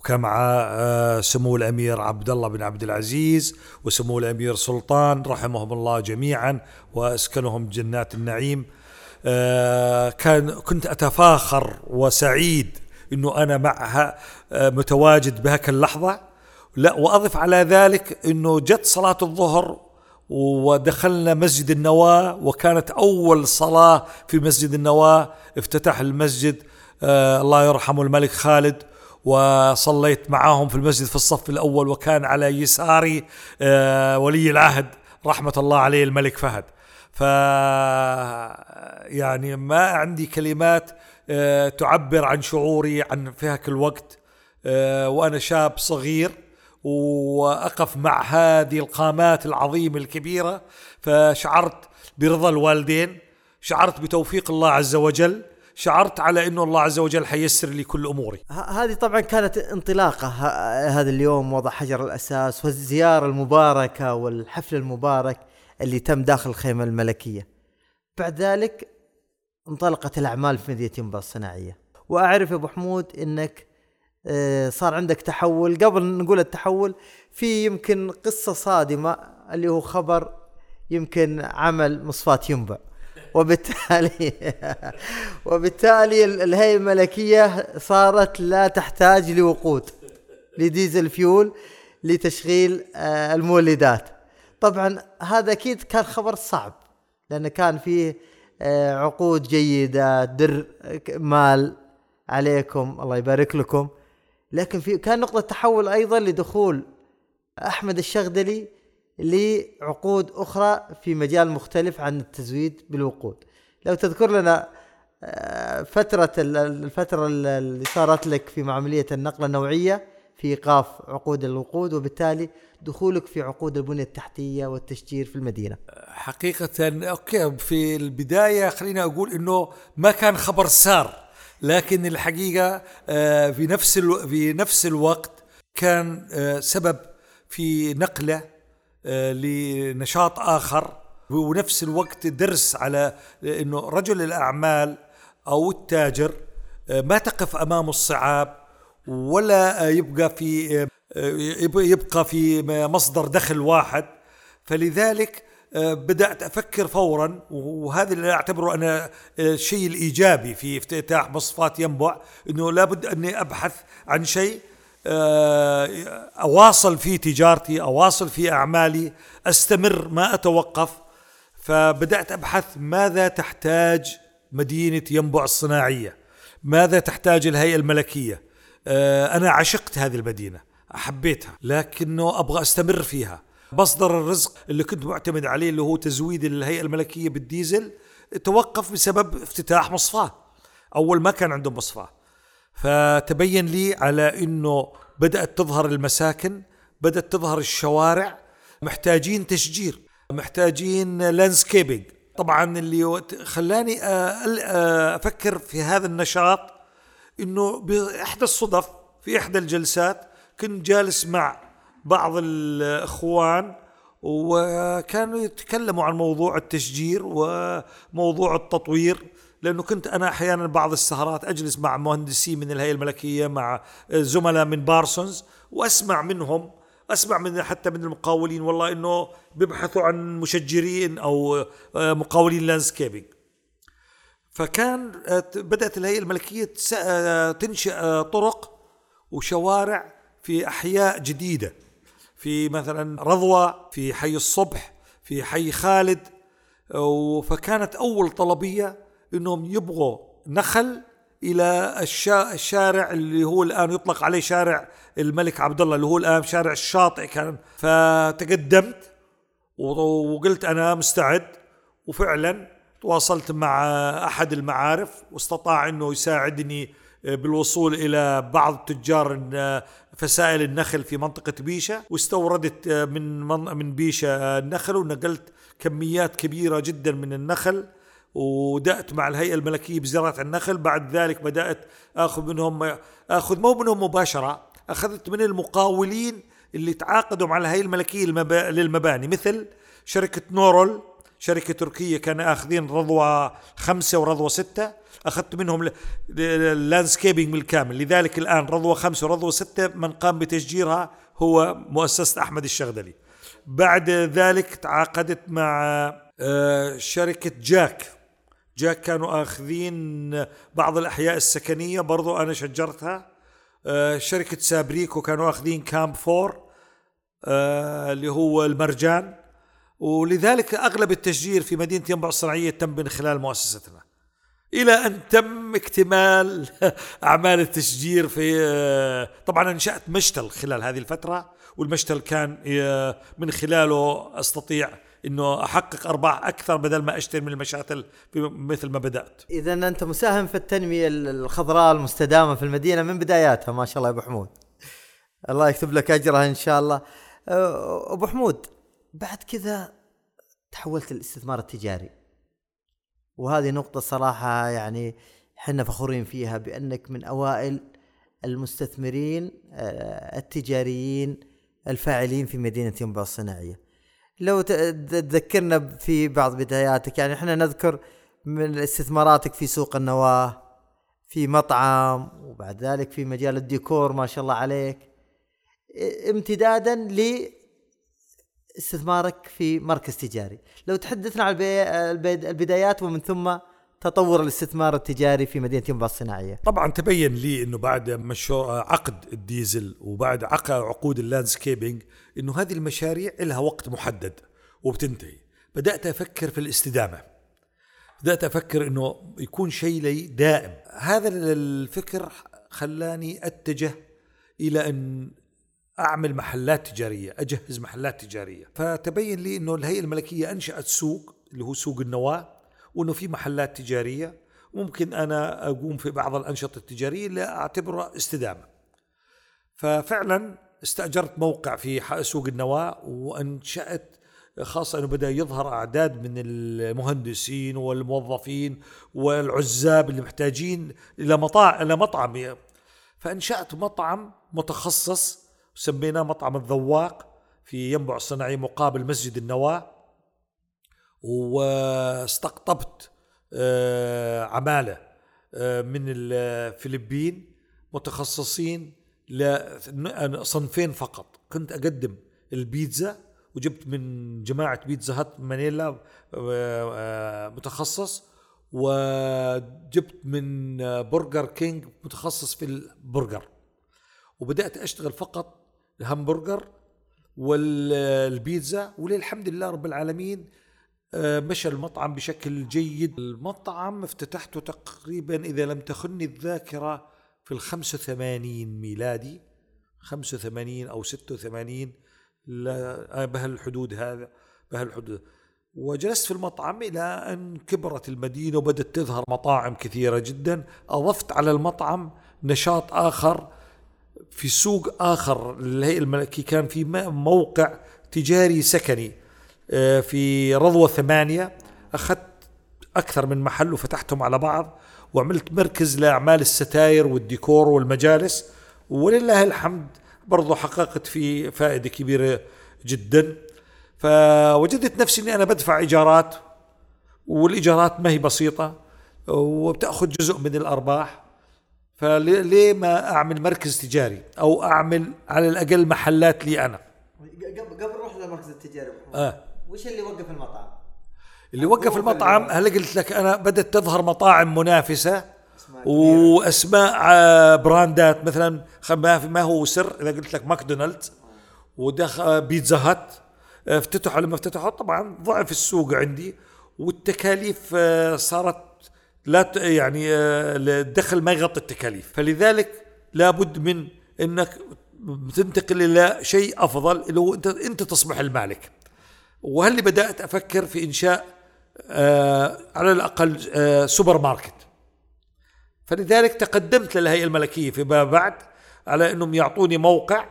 وكان معاه آه، سمو الأمير عبد الله بن عبد العزيز وسمو الأمير سلطان رحمهم الله جميعا وأسكنهم جنات النعيم. آه، كان كنت أتفاخر وسعيد إنه أنا معها آه، متواجد بهك اللحظة. لا وأضف على ذلك إنه جت صلاة الظهر ودخلنا مسجد النواه وكانت أول صلاة في مسجد النواه افتتح المسجد آه الله يرحمه الملك خالد وصليت معاهم في المسجد في الصف الأول وكان على يساري آه ولي العهد رحمة الله عليه الملك فهد. ف يعني ما عندي كلمات آه، تعبر عن شعوري عن في هاك الوقت وأنا شاب صغير وأقف مع هذه القامات العظيمة الكبيرة فشعرت برضا الوالدين شعرت بتوفيق الله عز وجل شعرت على إنه الله عز وجل حيسر لي كل أموري. هذه طبعا كانت انطلاقة هذا اليوم وضع حجر الأساس والزيارة المباركة والحفل المبارك اللي تم داخل الخيمة الملكية. بعد ذلك انطلقت الأعمال في مدينة ينبع الصناعية وأعرف يا أبو حمود إنك صار عندك تحول. قبل نقول التحول في يمكن قصة صادمة اللي هو خبر يمكن عمل مصفاة ينبع. وبالتالي (laughs) وبالتالي الهيئة الملكية صارت لا تحتاج لوقود لديزل فيول لتشغيل آه، المولدات. طبعا هذا أكيد كان خبر صعب لأنه كان فيه آه، عقود جيدة در مال عليكم الله يبارك لكم. لكن في كان نقطة تحول أيضا لدخول أحمد الشغدلي لعقود أخرى في مجال مختلف عن التزويد بالوقود. لو تذكر لنا آه، فترة الفترة اللي صارت لك في عملية النقل النوعية في إيقاف عقود الوقود وبالتالي دخولك في عقود البنية التحتية والتشجير في المدينة. حقيقة أوكي في البداية خليني أقول إنه ما كان خبر سار. لكن الحقيقة آه، في نفس في نفس الوقت كان آه، سبب في نقلة آه، لنشاط آخر. ونفس الوقت درس على إنه رجل الأعمال أو التاجر ما تقف امامه الصعاب ولا يبقى في يبقى في مصدر دخل واحد. فلذلك آه، بدأت أفكر فورا وهذا اللي أعتبره أنا الشيء الإيجابي في افتتاح مصفات ينبع أنه لابد أني أبحث عن شيء آه، أواصل في تجارتي أواصل في أعمالي أستمر ما أتوقف. فبدأت أبحث ماذا تحتاج مدينة ينبع الصناعية؟ ماذا تحتاج الهيئة الملكية؟ آه، أنا عشقت هذه المدينة حبيتها لكنه أبغى أستمر فيها. مصدر الرزق اللي كنت معتمد عليه اللي هو تزويد الهيئة الملكية بالديزل توقف بسبب افتتاح مصفاة أول ما كان عندهم مصفاة فتبين لي على أنه بدأت تظهر المساكن بدأت تظهر الشوارع. محتاجين تشجير محتاجين لاندسكيبنج طبعا اللي خلاني أفكر في هذا النشاط أنه بإحدى الصدف في إحدى الجلسات كنت جالس مع بعض الإخوان وكانوا يتكلموا عن موضوع التشجير وموضوع التطوير لأنه كنت أنا أحيانا بعض السهرات أجلس مع مهندسين من الهيئة الملكية مع زملاء من بارسونز وأسمع منهم أسمع من حتى من المقاولين والله إنه بيبحثوا عن مشجرين أو مقاولين لاندسكيبنج فكان بدأت الهيئة الملكية تنشئ طرق وشوارع في أحياء جديدة. في مثلا رضوى في حي الصبح في حي خالد فكانت أول طلبية إنهم يبغوا نخل إلى الشارع اللي هو الآن يطلق عليه شارع الملك عبد الله اللي هو الآن شارع الشاطئ كان. فتقدمت وقلت أنا مستعد وفعلا تواصلت مع أحد المعارف واستطاع إنه يساعدني بالوصول إلى بعض تجار فسائل النخل في منطقة بيشة واستوردت من من بيشة النخل ونقلت كميات كبيرة جدا من النخل ودأت مع الهيئة الملكية بزراعة النخل. بعد ذلك بدأت آخذ منهم آخذ مو منهم مباشرة أخذت من المقاولين اللي تعاقدوا مع الهيئة الملكية للمباني مثل شركة نورول. شركة تركية كانوا آخذين رضوى خمسة ورضوى ستة. أخذت منهم اللاندسكيبنج بالكامل. لذلك الآن رضوى خمسة ورضوى ستة من قام بتشجيرها هو مؤسسة أحمد الشغدلي. بعد ذلك تعاقدت مع آه، شركة جاك. جاك كانوا آخذين بعض الأحياء السكنية برضو أنا شجرتها. آه، شركة سابريكو كانوا آخذين camp four آه، اللي هو المرجان. ولذلك أغلب التشجير في مدينة ينبع الصناعية تم من خلال مؤسستنا. إلى أن تم اكتمال (laughs) أعمال التشجير في طبعا أنشأت مشتل خلال هذه الفترة والمشتل كان من خلاله أستطيع إنه أحقق أرباح أكثر بدل ما أشتري من المشاتل مثل ما بدأت. اذا أنت مساهم في التنمية الخضراء المستدامة في المدينة من بداياتها ما شاء الله يا أبو حمود. الله يكتب لك أجرها إن شاء الله. أبو حمود بعد كذا تحولت للاستثمار التجاري. وهذه نقطة صراحة يعني حنا فخورين فيها بأنك من أوائل المستثمرين آه، التجاريين الفاعلين في مدينة ينبع الصناعية. لو تذكرنا في بعض بداياتك يعني إحنا نذكر من استثماراتك في سوق النواة في مطعم وبعد ذلك في مجال الديكور ما شاء الله عليك. امتدادا استثمارك في مركز تجاري. لو تحدثنا عن البدايات ومن ثم تطور الاستثمار التجاري في مدينة ينبع الصناعية. طبعا تبين لي إنه بعد مشروع عقد الديزل وبعد عقد عقود ال landscaping إنه هذه المشاريع لها وقت محدد وبتنتهي. بدأت أفكر في الاستدامة. بدأت أفكر إنه يكون شيء لي دائم. هذا الفكر خلاني أتجه إلى أن أعمل محلات تجارية أجهز محلات تجارية. فتبين لي إنه الهيئة الملكية أنشأت سوق اللي هو سوق النواة وإنه في محلات تجارية. ممكن أنا أقوم في بعض الأنشطة التجارية اللي أعتبرها استدامة. ففعلا استأجرت موقع في سوق النواة وأنشأت خاصة إنه بدأ يظهر أعداد من المهندسين والموظفين والعزاب اللي محتاجين إلى مطاعم فأنشأت مطعم متخصص سميناه مطعم الذواق في ينبع الصناعي مقابل مسجد النواة. واستقطبت آه، عمالة آه، من الفلبين متخصصين لصنفين فقط. كنت أقدم البيتزا وجبت من جماعة بيتزا هات مانيلا آه، آه، متخصص. وجبت من آه، برجر كينج متخصص في البرجر. وبدأت أشتغل فقط الهمبرجر والبيتزا وللحمد لله رب العالمين آه، مشى المطعم بشكل جيد. المطعم افتتحته تقريبا إذا لم تخني الذاكرة في ال 85 ميلادي. 85 أو 86 لا آه، بهالحدود هذا بهالحدود. وجلست في المطعم إلى أن كبرت المدينة وبدأت تظهر مطاعم كثيرة جدا. أضفت على المطعم نشاط آخر في سوق آخر للهيئة الملكي كان في موقع تجاري سكني آه، في رضوة ثمانية. أخذت أكثر من محل وفتحتهم على بعض وعملت مركز لأعمال الستاير والديكور والمجالس. ولله الحمد برضو حققت فيه فائدة كبيرة جدا. فوجدت نفسي أني أنا بدفع إيجارات والإيجارات ما هي بسيطة وبتأخذ جزء من الأرباح. فليه ما أعمل مركز تجاري أو أعمل على الأقل محلات لي أنا قبل قبل نروح للمركز التجاري آه. وش اللي وقف المطعم؟ اللي وقف المطعم هلا قلت لك أنا بدأت تظهر مطاعم منافسة وأسماء آه، براندات مثلا ما هو سر إذا قلت لك ماكدونالدز ودخل بيتزا هات آه، افتتحوا لما افتتحوا طبعا ضعف السوق عندي والتكاليف آه، صارت لا يعني آه، الدخل ما يغطي التكاليف. فلذلك لابد من إنك تنتقل إلى شيء أفضل اللي هو انت أنت تصبح المالك. وهل بدأت أفكر في إنشاء آه على الأقل آه سوبر ماركت؟ فلذلك تقدمت للهيئة الملكية فيما بعد على إنهم يعطوني موقع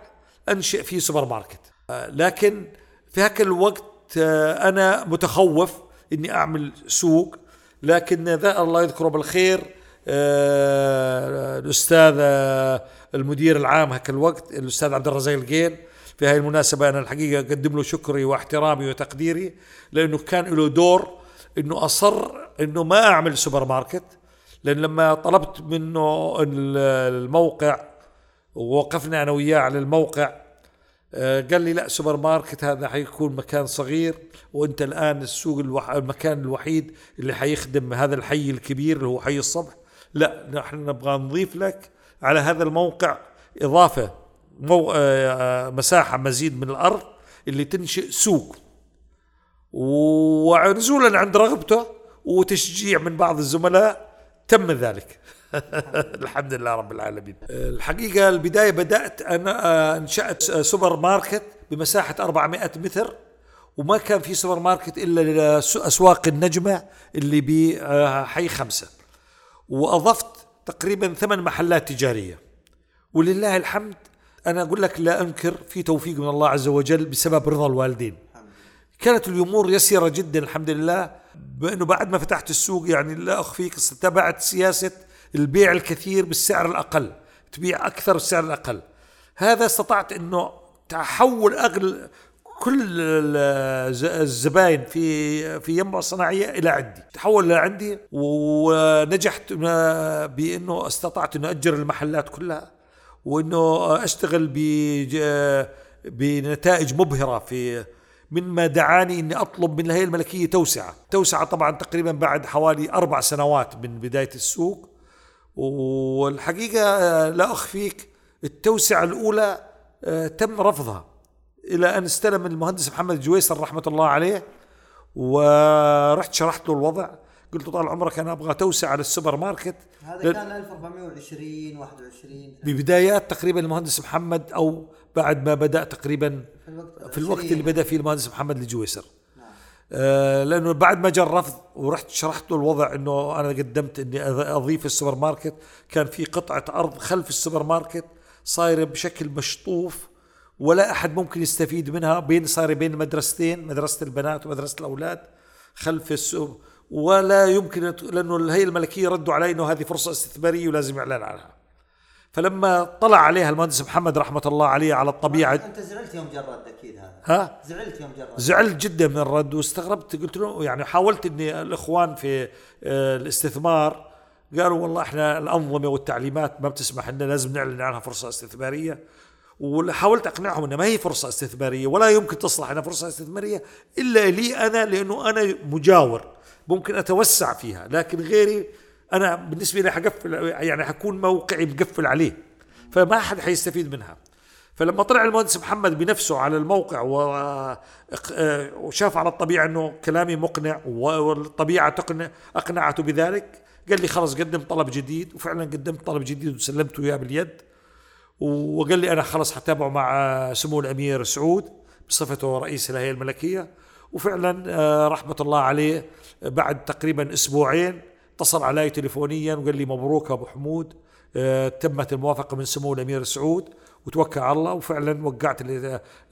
أنشئ فيه سوبر ماركت. آه لكن في هاك الوقت آه أنا متخوف إني أعمل سوق لكن ذا الله يذكره بالخير آه الأستاذ آه المدير العام هاك الوقت الأستاذ عبد الرزاق القيل في هاي المناسبة أنا الحقيقة أقدم له شكري واحترامي وتقديري لأنه كان له دور أنه أصر أنه ما أعمل سوبر ماركت. لأن لما طلبت منه ال- الموقع ووقفنا أنا وياه على الموقع قال لي لا سوبر ماركت هذا حيكون مكان صغير وانت الآن السوق الوح... المكان الوحيد اللي حيخدم هذا الحي الكبير اللي هو حي الصبح. لا نحن نبغى نضيف لك على هذا الموقع إضافة مو... آه، مساحة مزيد من الأرض اللي تنشئ سوق. ونزولا عند رغبته وتشجيع من بعض الزملاء تم ذلك. (laughs) الحمد لله رب العالمين. الحقيقة البداية بدأت أنا آه، أنشأت سوبر ماركت بمساحة 400 متر وما كان في سوبر ماركت إلا أسواق النجمة اللي بحي خمسة. وأضفت تقريبا ثمان محلات تجارية. ولله الحمد أنا أقول لك لا أنكر في توفيق من الله عز وجل بسبب رضا الوالدين. كانت الأمور يسيرة جدا الحمد لله بأنه بعد ما فتحت السوق يعني لا أخفيك اتبعت سياسة البيع الكثير بالسعر الأقل تبيع أكثر بالسعر الأقل. هذا استطعت إنه تحول اغلى كل الز- الزباين في في ينبع الصناعيه إلى عندي. تحول لعندي ونجحت بإنه استطعت إنه أجر المحلات كلها وإنه أشتغل بج- بنتائج مبهرة في مما دعاني إني أطلب من الهيئة الملكية توسعة، توسعة طبعا تقريبا بعد حوالي أربع سنوات من بداية السوق. والحقيقة آه، لا أخفيك التوسعة الأولى آه، تم رفضها إلى أن استلم المهندس محمد الجويسر رحمة الله عليه ورحت شرحت له الوضع قلت له طال عمرك أنا أبغى توسع على السوبر ماركت. هذا كان 1420 21 ببدايات تقريبا المهندس محمد أو بعد ما بدأ تقريبا في الوقت, في الوقت اللي بدأ فيه المهندس محمد الجويسر لأنه بعد ما جاء الرفض ورحت شرحت له الوضع إنه أنا قدمت إني أضيف السوبر ماركت كان في قطعة أرض خلف السوبر ماركت صايرة بشكل مشطوف ولا أحد ممكن يستفيد منها بين صار بين مدرستين مدرسة البنات ومدرسة الأولاد خلف السوق ولا يمكن لأنه الهيئه الملكية ردوا علي إنه هذه فرصة استثمارية ولازم يعلن عنها. فلما طلع عليها المهندس محمد رحمة الله عليه على الطبيعه أنت زعلت يوم جرد أكيد هذا. ها؟ زعلت يوم جرد. زعلت جدا من الرد واستغربت قلت له يعني حاولت إني الإخوان في آه، الاستثمار قالوا والله إحنا الأنظمة والتعليمات ما بتسمح لنا لازم نعلن عنها فرصة استثمارية. وحاولت أقنعهم إنها ما هي فرصة استثمارية ولا يمكن تصلح أنها فرصة استثمارية إلا لي أنا لأنه أنا مجاور ممكن أتوسع فيها لكن غيري أنا بالنسبة لي حقفل يعني حكون موقعي مقفل عليه فما حد حيستفيد منها. فلما طلع المهندس محمد بنفسه على الموقع وشاف على الطبيعة إنه كلامي مقنع والطبيعة تقنع أقنعته بذلك قال لي خلص قدم طلب جديد وفعلا قدمت طلب جديد وسلمته إياه باليد وقال لي أنا خلص حتابعه مع سمو الأمير سعود بصفته رئيس الهيئة الملكية وفعلا آه، رحمة الله عليه بعد تقريبا أسبوعين اتصل علي تليفونيا وقال لي مبروك أبو حمود. آه، تمت الموافقة من سمو الأمير سعود وتوكل على الله. وفعلا وقعت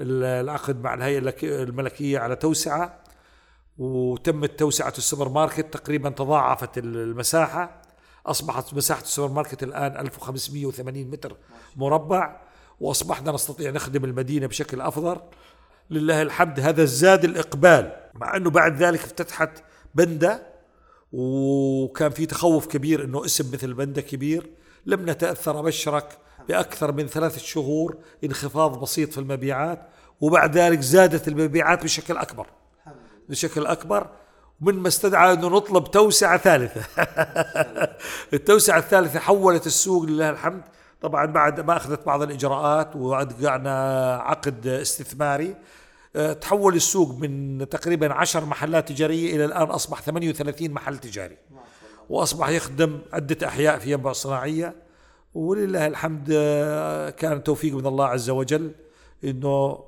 العقد مع الهيئة الملكية على توسعة. وتمت توسعة السوبر ماركت. تقريبا تضاعفت المساحة. أصبحت مساحة السوبر ماركت الآن 1580 متر مربع. وأصبحنا نستطيع نخدم المدينة بشكل أفضل. لله الحمد هذا زاد الإقبال. مع أنه بعد ذلك افتتحت بندة وكان في تخوف كبير إنه اسم مثل بنده كبير. لم نتأثر أبشرك بأكثر من ثلاثة شهور انخفاض بسيط في المبيعات وبعد ذلك زادت المبيعات بشكل أكبر. بشكل أكبر من ما استدعى إنه نطلب توسعة ثالثة. (laughs) التوسعة الثالثة حولت السوق لله الحمد. طبعا بعد ما أخذت بعض الإجراءات وقعنا عقد استثماري. تحول السوق من تقريبا 10 محلات تجارية إلى الآن أصبح 38 محل تجاري. وأصبح يخدم عدة أحياء في ينبع الصناعيه ولله الحمد آه، كان توفيق من الله عز وجل إنه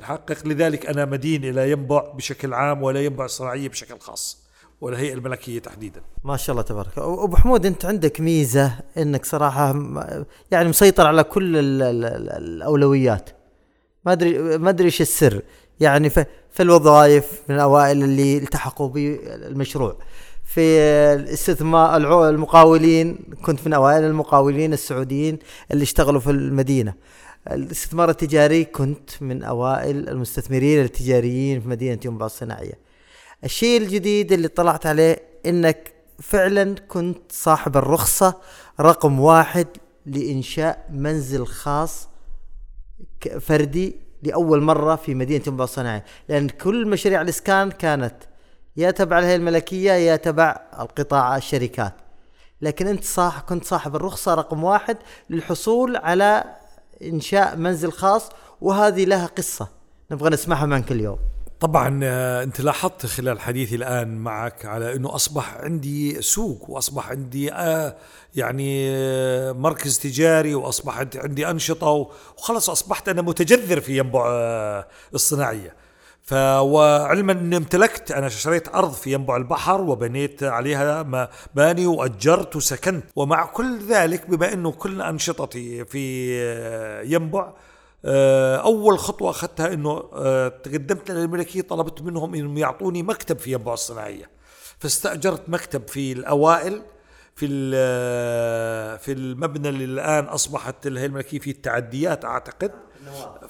نحقق. لذلك أنا مدين إلى ينبع بشكل عام ولا ينبع الصناعية بشكل خاص والهيئة الملكية تحديدا. ما شاء الله تبارك. أبو حمود أنت عندك ميزة أنك صراحة يعني مسيطر على كل الأولويات. ما أدري ما أدري إيش السر. يعني في الوظائف من الأوائل اللي التحقوا بالمشروع في الاستثمار المقاولين كنت من أوائل المقاولين السعوديين اللي اشتغلوا في المدينة. الاستثمار التجاري كنت من أوائل المستثمرين التجاريين في مدينة ينبع الصناعيه الشيء الجديد اللي طلعت عليه إنك فعلا كنت صاحب الرخصة رقم واحد لإنشاء منزل خاص فردي لأول مرة في مدينة ينبع الصناعيه لأن كل مشاريع الإسكان كانت يا تبع الهيئة الملكية يا تبع القطاع الشركات. لكن أنت صاح كنت صاحب الرخصة رقم واحد للحصول على إنشاء منزل خاص وهذه لها قصة. نبغى نسمعها منك اليوم. طبعا آه، أنت لاحظت خلال حديثي الآن معك على إنه أصبح عندي سوق وأصبح عندي آه يعني آه مركز تجاري وأصبحت عندي أنشطة وخلص أصبحت أنا متجذر في ينبع آه الصناعية. فوعلما أني امتلكت أنا شريت أرض في ينبع البحر وبنيت عليها مباني وأجرت وسكنت. ومع كل ذلك بما إنه كل أنشطتي في ينبع أول خطوة أخذتها إنه آه، تقدمت للملكيه طلبت منهم إنهم يعطوني مكتب في ينبع الصناعية. فاستأجرت مكتب في الأوائل في في المبنى اللي الآن أصبحت الهيئه الملكية فيه التعديات أعتقد.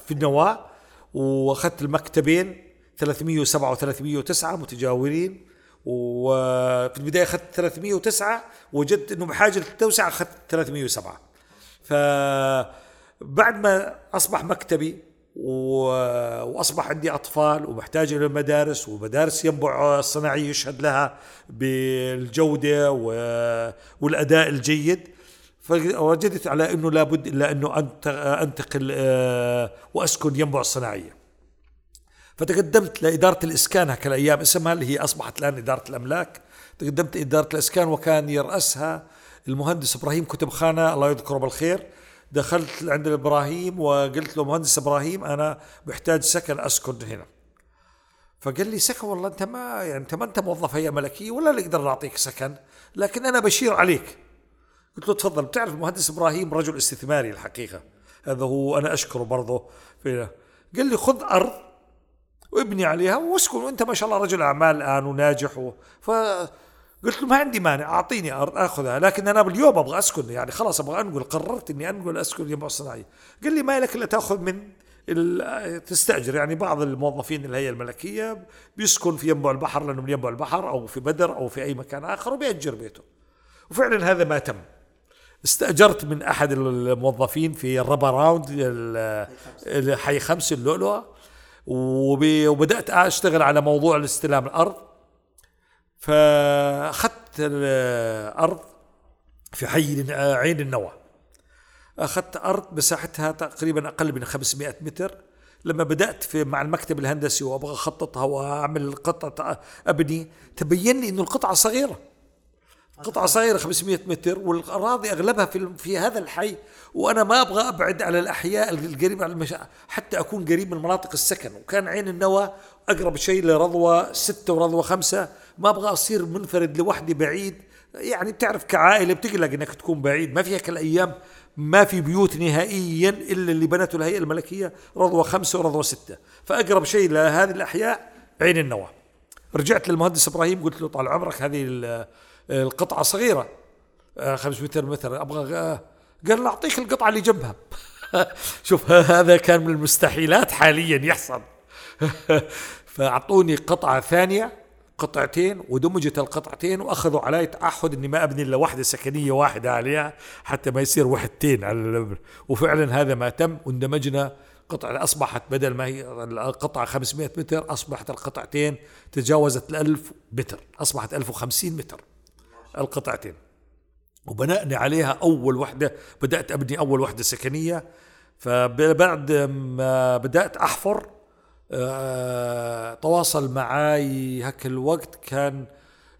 في النواة. وأخذت المكتبين 307 و309 متجاورين. وفي البداية أخذت 309 وجدت إنه بحاجة للتوسعة أخذت 307 ف بعد ما أصبح مكتبي وأصبح عندي أطفال ومحتاج إلى مدارس ومدارس ينبع الصناعيه يشهد لها بالجودة والأداء الجيد فوجدت على إنه لابد إلا إنه أنتقل آه، وأسكن ينبع الصناعية. فتقدمت لإدارة الإسكان هكذا الأيام اسمها اللي هي أصبحت الآن إدارة الأملاك. تقدمت اداره الإسكان وكان يرأسها المهندس إبراهيم كتب خانة الله يذكره بالخير. دخلت عند إبراهيم وقلت له مهندس إبراهيم أنا محتاج سكن أسكن هنا. فقال لي سكن والله أنت ما يعني أنت ما أنت موظف هيئة ملكية ولا نقدر نعطيك سكن لكن أنا بشير عليك. قلت له تفضل بتعرف المهندس إبراهيم رجل استثماري الحقيقة. هذا هو أنا أشكره برضه فينا قال لي خذ أرض وابني عليها واسكن وأنت ما شاء الله رجل أعمال الآن وناجح و... ف قلت له ما عندي مانع أعطيني آخذها لكن أنا باليوم أبغى أسكن يعني خلاص أبغى أنقل قررت إني أنقل أسكن ينبع الصناعي قال لي ما لك إلا تأخذ من تستأجر يعني بعض الموظفين الهيئة الملكية بيسكن في ينبع البحر لأنه من ينبع البحر أو في بدر أو في أي مكان آخر وبيأجر بيته. وفعلا هذا ما تم. استأجرت من أحد الموظفين في الربا راوند حي خمس اللؤلؤة وبدأت أشتغل على موضوع الاستلام الأرض. فأخذت الأرض في حي عين النوى. أخذت أرض مساحتها تقريبا أقل من 500 متر. لما بدأت في مع المكتب الهندسي وأبغى أخططها وأعمل قطعة أبني تبين لي أنه القطعة صغيرة. قطعة صغيرة 500 متر والأراضي أغلبها في, في هذا الحي وأنا ما أبغى أبعد على الأحياء القريبة على المشا... حتى أكون قريب من مناطق السكن. وكان عين النوى أقرب شيء لرضوى ستة ورضوى خمسة. ما أبغى أصير منفرد لوحدي بعيد. يعني بتعرف كعائلة بتقلق أنك تكون بعيد. ما في الأيام. ما في بيوت نهائيا إلا اللي بنته الهيئة الملكية. رضوى خمسة ورضوى ستة. فأقرب شيء لهذه الأحياء عين النوى. رجعت للمهندس إبراهيم. قلت له طال عمرك هذه القطعة صغيرة. 500 متر. أبغى قال نعطيك القطعة اللي جنبها. (laughs) شوف هذا كان من المستحيلات حاليا يحصل. (laughs) فأعطوني قطعة ثانية قطعتين ودمجت القطعتين وأخذوا علي تعهد إني ما أبني إلا واحدة سكنية واحدة عليها حتى ما يصير وحدتين على الأمر. وفعلا هذا ما تم واندمجنا قطعة أصبحت بدل ما هي القطعة 500 متر أصبحت القطعتين تجاوزت ال 1000 متر أصبحت 1050 متر القطعتين وبنأني عليها أول وحدة بدأت أبني أول وحدة سكنية فبعد ما بدأت أحفر تواصل معي هك الوقت كان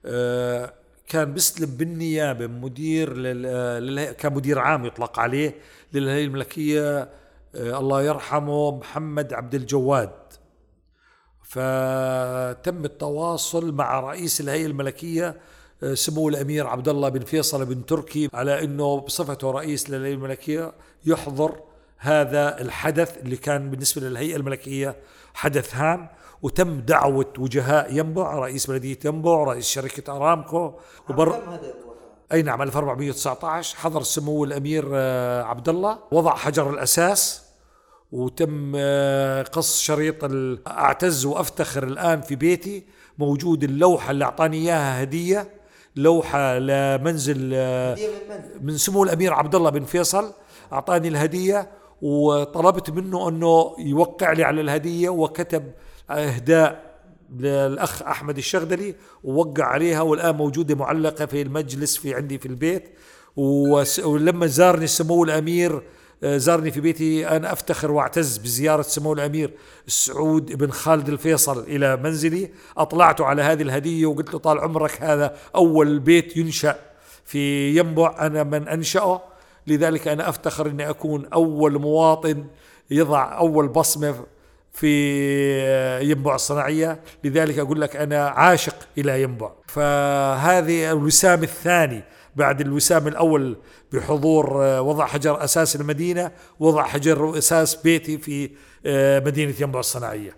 آه، كان بيسلم بالنيابة مدير لل... كان مدير عام يطلق عليه للهيئة الملكية آه، الله يرحمه محمد عبد الجواد. فتم التواصل مع رئيس الهيئة الملكية سمو الأمير عبد الله بن فيصل بن تركي على إنه بصفته رئيس للهيئة الملكية يحضر هذا الحدث اللي كان بالنسبة للهيئة الملكية. حدث هام وتم دعوة وجهاء ينبع رئيس بلديه ينبع رئيس شركة أرامكو وبر أي نعم 1419 حضر سمو الأمير آه، عبد الله وضع حجر الأساس وتم آه، قص شريط أعتز وأفتخر الآن في بيتي موجود اللوحة اللي أعطاني إياها هدية لوحة لمنزل آه، من سمو الأمير عبد الله بن فيصل أعطاني الهدية وطلبت منه أنه يوقع لي على الهدية وكتب إهداء للأخ أحمد الشغدلي ووقع عليها والآن موجودة معلقة في المجلس في عندي في البيت. ولما زارني سمو الأمير آه، زارني في بيتي أنا أفتخر وأعتز بزيارة سمو الأمير سعود بن خالد الفيصل إلى منزلي. أطلعته على هذه الهدية وقلت له طال عمرك هذا أول بيت ينشأ في ينبع أنا من أنشأه. لذلك أنا أفتخر أني أكون أول مواطن يضع أول بصمة في ينبع الصناعية. لذلك أقول لك أنا عاشق إلى ينبع. فهذه الوسام الثاني بعد الوسام الأول بحضور آه، وضع حجر أساس المدينة وضع حجر أساس بيتي في آه، مدينة ينبع الصناعية.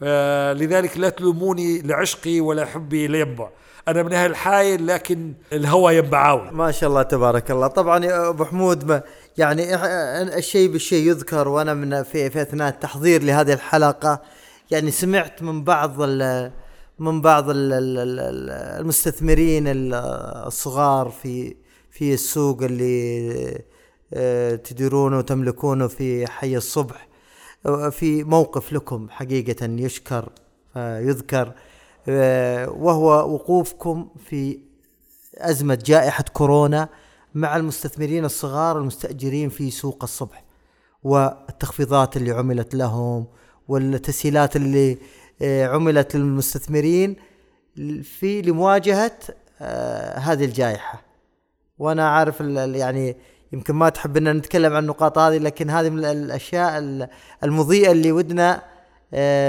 فلذلك لا تلوموني لعشقي ولا حبي لينبع. أنا من أهل الحايل لكن الهوى ينبعاوي ما شاء الله تبارك الله. طبعا يا أبو حمود ما يعني الشيء بالشيء يذكر وأنا من في, في أثناء التحضير لهذه الحلقة يعني سمعت من بعض من بعض المستثمرين الصغار في في السوق اللي آه، تديرونه وتملكونه في حي الصبح. في موقف لكم حقيقة يشكر يذكر. آه، وهو وقوفكم في أزمة جائحة كورونا مع المستثمرين الصغار المستأجرين في سوق الصبح والتخفيضات اللي عملت لهم والتسهيلات اللي آه، عملت للمستثمرين في لمواجهة آه، هذه الجائحة. وأنا عارف يعني يمكن ما تحب إن نتكلم عن النقاط هذه لكن هذه من الأشياء المضيئة اللي ودنا آه،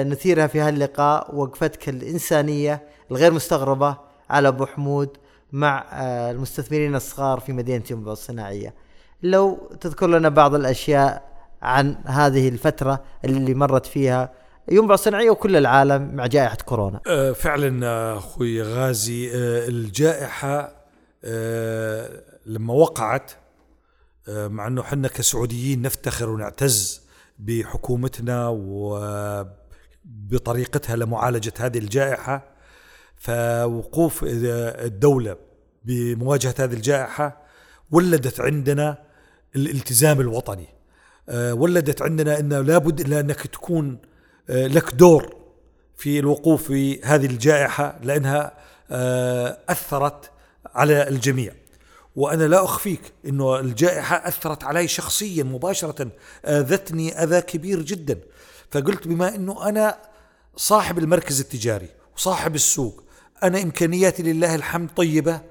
نثيرها في هاللقاء وقفتك الإنسانية الغير مستغربة على أبو حمود مع آه، المستثمرين الصغار في مدينة ينبع الصناعية. لو تذكر لنا بعض الأشياء عن هذه الفترة اللي مرت فيها ينبع الصناعية وكل العالم مع جائحة كورونا. آه، فعلا أخوي غازي الجائحة لما وقعت آه، مع أنه حنا كسعوديين نفتخر ونعتز بحكومتنا وبطريقتها لمعالجة هذه الجائحة. فوقوف الدولة بمواجهة هذه الجائحة ولدت عندنا الالتزام الوطني. آه، ولدت عندنا انه لابد إلا أنك تكون آه، لك دور في الوقوف في هذه الجائحة لأنها أثرت على الجميع. وأنا لا أخفيك أنه الجائحة أثرت علي شخصيا مباشرة آذتني أذى كبير جدا. فقلت بما أنه أنا صاحب المركز التجاري وصاحب السوق أنا إمكانياتي لله الحمد طيبة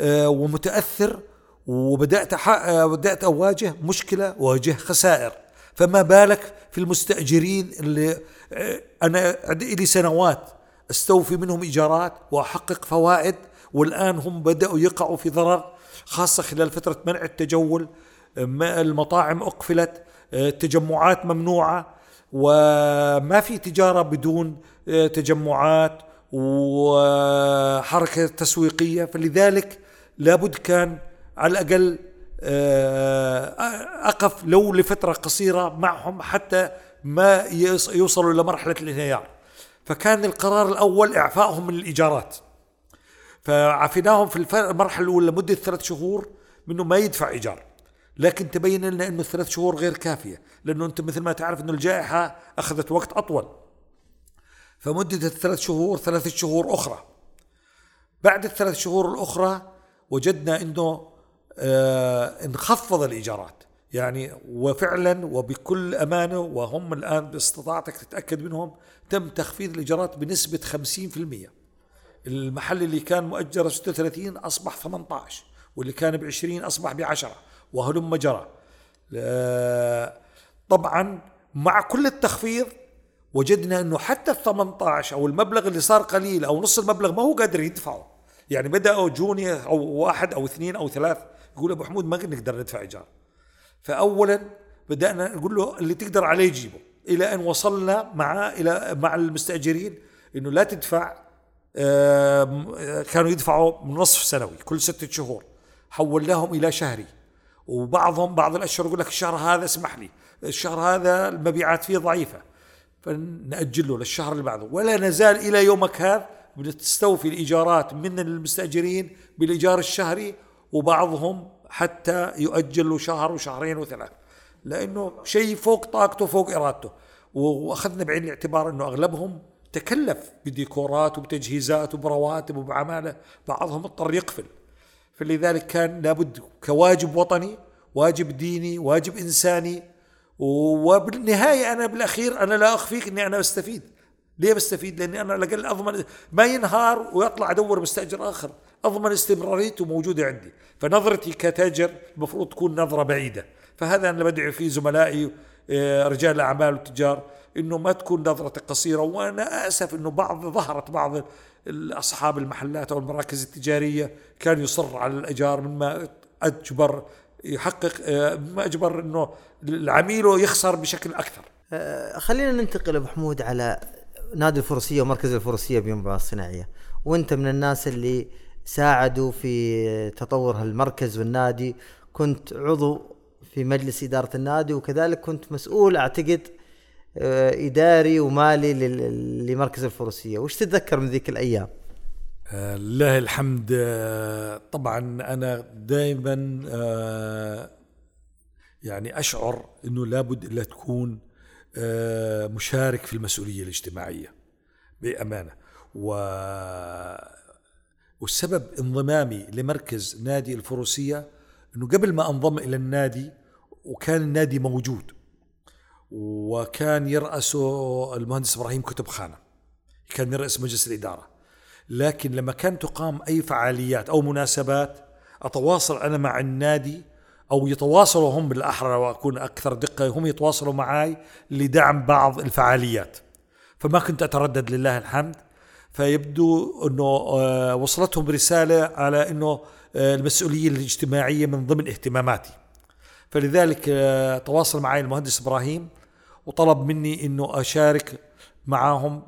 آه، ومتأثر وبدأت آه، بدأت أواجه مشكلة وأواجه خسائر. فما بالك في المستأجرين اللي آه، أنا لي سنوات أستوفي منهم إيجارات وأحقق فوائد والآن هم بدأوا يقعوا في ضرر خاصة خلال فترة منع التجول المطاعم أقفلت التجمعات ممنوعة وما في تجارة بدون تجمعات وحركة تسويقية. فلذلك لابد كان على الأقل أقف لو لفترة قصيرة معهم حتى ما يوصلوا إلى مرحلة الانهيار. فكان القرار الأول إعفائهم من الإيجارات. فعافيناهم في المرحلة الأولى لمدة ثلاث شهور منه ما يدفع إيجار. لكن تبين لنا إنه الثلاث شهور غير كافية لأنه أنت مثل ما تعرف إنه الجائحة أخذت وقت أطول. فمدة الثلاث شهور ثلاثة شهور أخرى. بعد الثلاث شهور الأخرى وجدنا إنه آه انخفض الإيجارات. يعني وفعلا وبكل أمانة وهم الآن بإستطاعتك تتأكد منهم تم تخفيض الإيجارات بنسبة 50% المحل اللي كان مؤجر 36 أصبح 18 واللي كان ب 20 أصبح ب 10 وهلم جرى. طبعا مع كل التخفيض وجدنا إنه حتى ال 18 أو المبلغ اللي صار قليل أو نص المبلغ ما هو قادر يدفعه. يعني بدأوا جوني أو واحد أو اثنين أو ثلاث يقول أبو حمود ما نقدر ندفع إيجار. فاولا بدأنا نقول له اللي تقدر عليه جيبه إلى أن وصلنا مع إلى مع المستأجرين إنه لا تدفع كانوا يدفعوا نصف سنوي كل ستة شهور. حولناهم إلى شهري. وبعضهم بعض الأشهر يقول لك الشهر هذا اسمح لي الشهر هذا المبيعات فيه ضعيفة. فنأجله للشهر اللي بعده. ولا نزال إلى يومك هذا بنستوفي الإيجارات من المستأجرين بالإيجار الشهري وبعضهم حتى يؤجل له شهر وشهرين وثلاث. لأنه شيء فوق طاقته فوق إرادته. وأخذنا بعين الاعتبار أنه أغلبهم تكلف بديكورات وبتجهيزات وبرواتب وبعماله بعضهم اضطر يقفل. فلذلك كان لابد كواجب وطني واجب ديني واجب إنساني وبالنهاية أنا بالأخير أنا لا أخفيك أني أنا بستفيد ليه بستفيد؟ لأني أنا لقل أضمن ما ينهار ويطلع أدور مستأجر آخر. أضمن استمراريته موجودة عندي. فنظرتي كتاجر المفروض تكون نظرة بعيدة. فهذا أنا بدعي فيه زملائي آه، رجال الأعمال والتجار. إنه ما تكون نظرتك قصيرة وأنا آسف إنه بعض ظهرت بعض اصحاب المحلات أو المراكز التجارية كان يصر على الايجار مما أجبر يحقق مما أجبر إنه العميل يخسر بشكل أكثر. أه، خلينا ننتقل أبو حمود على نادي الفروسية ومركز الفروسية بينبع الصناعية وأنت من الناس اللي ساعدوا في تطور هالمركز والنادي كنت عضو في مجلس إدارة النادي وكذلك كنت مسؤول أعتقد إداري ومالي لمركز الفروسية. وش تتذكر من ذيك الأيام؟ آه لله الحمد آه طبعا أنا دائما آه يعني أشعر إنه لابد الا تكون آه، مشارك في المسؤولية الاجتماعية بأمانة. و والسبب انضمامي لمركز نادي الفروسية أنه قبل ما أنضم إلى النادي وكان النادي موجود وكان يرأسه المهندس إبراهيم كتب خانة. كان يرأس مجلس الإدارة. لكن لما كان تقام أي فعاليات أو مناسبات أتواصل أنا مع النادي أو يتواصلوا هم بالأحرى وأكون أكثر دقة هم يتواصلوا معي لدعم بعض الفعاليات. فما كنت أتردد لله الحمد. فيبدو أنه آه، وصلتهم رسالة على أنه آه، المسؤولية الاجتماعية من ضمن اهتماماتي. فلذلك آه، تواصل معي المهندس إبراهيم. وطلب مني أنه أشارك معهم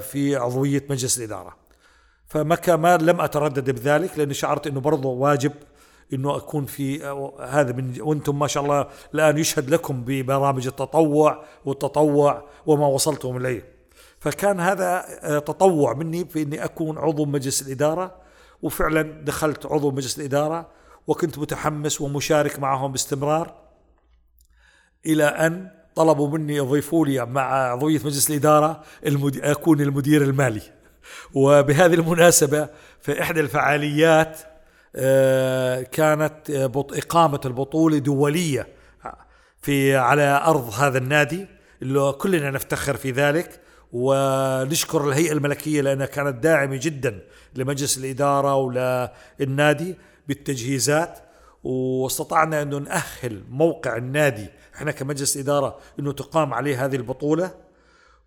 في عضوية مجلس الإدارة فما ما لم أتردد بذلك لأني شعرت أنه برضه واجب إنه أكون في هذا من وأنتم ما شاء الله الآن يشهد لكم ببرامج التطوع والتطوع وما وصلتم إليه. فكان هذا آه، تطوع مني في إني أكون عضو مجلس الإدارة وفعلا دخلت عضو مجلس الإدارة وكنت متحمس ومشارك معهم باستمرار إلى أن طلبوا مني يضيفوا لي مع عضويه مجلس الإدارة أكون المدير المالي. وبهذه المناسبة في احدى الفعاليات آه، كانت آه، إقامة البطولة دولية في على أرض هذا النادي. اللي كلنا نفتخر في ذلك. ونشكر الهيئة الملكية لأنها كانت داعمة جدا لمجلس الإدارة وللنادي بالتجهيزات. واستطعنا أنه نأهل موقع النادي إحنا كمجلس إدارة أنه تقام عليه هذه البطولة.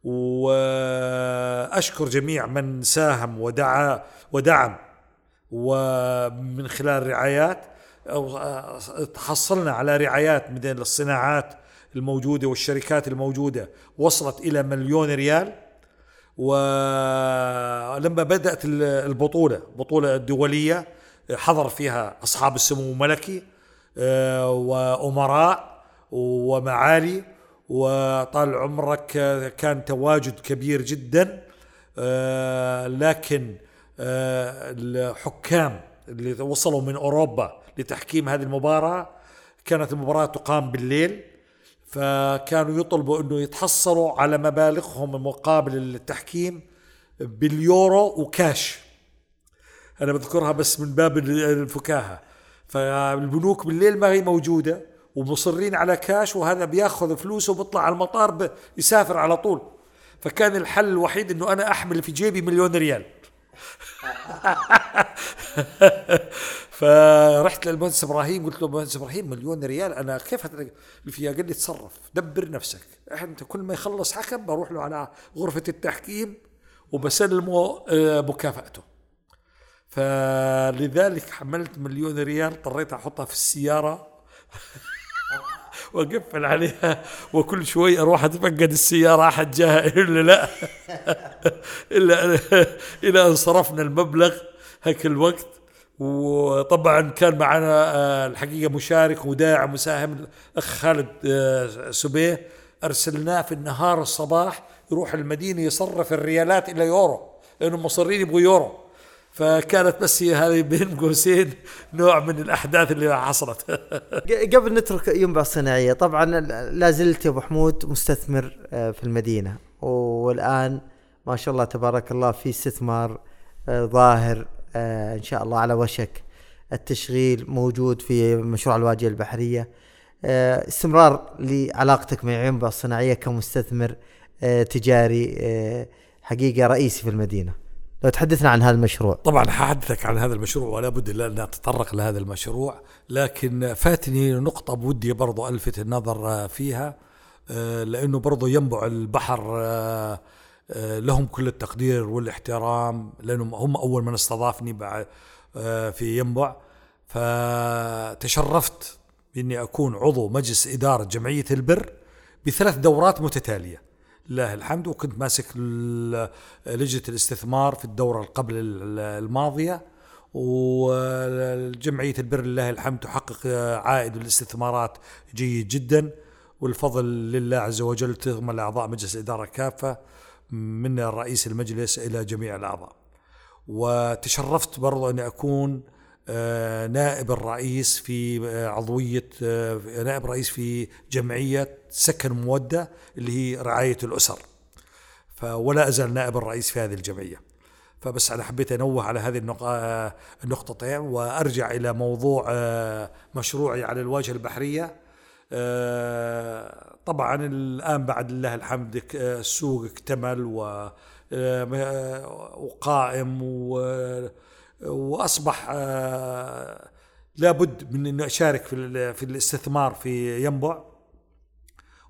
وأشكر جميع من ساهم ودعا ودعم. ومن خلال رعايات أو تحصلنا على رعايات من الصناعات الموجودة والشركات الموجودة. وصلت إلى مليون ريال. ولما بدأت البطولة بطولة الدولية حضر فيها أصحاب السمو الملكي آه، وأمراء. ومعالي وطال عمرك كان تواجد كبير جدا. آه، لكن آه، الحكام اللي وصلوا من أوروبا لتحكيم هذه المباراة كانت المباراة تقام بالليل. فكانوا يطلبوا إنه يتحصلوا على مبالغهم مقابل التحكيم باليورو وكاش. أنا بذكرها بس من باب الفكاهة. فالبنوك بالليل ما هي موجودة. ومصرين على كاش وهذا بياخذ فلوسه وبيطلع على المطار يسافر على طول. فكان الحل الوحيد إنه أنا أحمل في جيبي مليون ريال. (laughs) فرحت للمهندس إبراهيم قلت له مهندس إبراهيم مليون ريال أنا كيف فيها قال لي تصرف؟ دبر نفسك. أنت كل ما يخلص حكم بروح له على غرفة التحكيم وبسلمه آه، مكافأته. فلذلك حملت مليون ريال اضطريت أحطها في السيارة. (laughs) واقفل عليها وكل شوي أروح أتفقد السيارة أحد جاها الا لا. (laughs) إلا إلى أن صرفنا المبلغ هيك الوقت. وطبعا كان معنا آه، الحقيقة مشارك وداعم مساهم الأخ خالد آه، سبيه. أرسلناه في النهار الصباح يروح المدينة يصرف الريالات إلى يورو لانهم مصرين يبغوا يورو. فكانت بس هي هذه بين قوسين نوع من الأحداث اللي حصلت. (laughs) قبل نترك ينبع الصناعيه طبعا لا زلت يا أبو حمود مستثمر آه، في المدينة. والآن ما شاء الله تبارك الله في استثمار آه، ظاهر آه، إن شاء الله على وشك. التشغيل موجود في مشروع الواجهة البحرية. استمرار لعلاقتك مع ينبع الصناعيه كمستثمر تجاري حقيقة رئيسي في المدينة. لو تحدثنا عن هذا المشروع. طبعا ححدثك عن هذا المشروع ولا بد ان اتطرق لهذا المشروع لكن فاتني نقطة بودي برضو ألفت النظر فيها آه، لأنه برضو ينبع البحر آه، آه، لهم كل التقدير والاحترام لأنهم هم أول من استضافني في ينبع. فتشرفت بإني أكون عضو مجلس إدارة جمعية البر بثلاث دورات متتالية. لله الحمد وكنت ماسك لجنة الاستثمار في الدورة قبل الماضية. وجمعية البر لله الحمد تحقق عائد الاستثمارات جيد جدا. والفضل لله عز وجل تضمن أعضاء مجلس الإدارة كافة من رئيس المجلس إلى جميع الأعضاء. وتشرفت برضو أن أكون نائب الرئيس في آه، عضوية آه، نائب رئيس في جمعية سكن مودة اللي هي رعاية الأسر. ولا أزال نائب الرئيس في هذه الجمعية. فبس أنا حبيت أنوه على هذه النقطتين وأرجع إلى موضوع مشروعي على الواجهة البحرية. طبعا الآن بعد الله الحمد السوق اكتمل وقائم و وأصبح آه، لابد من إنه أشارك في في الاستثمار في ينبع.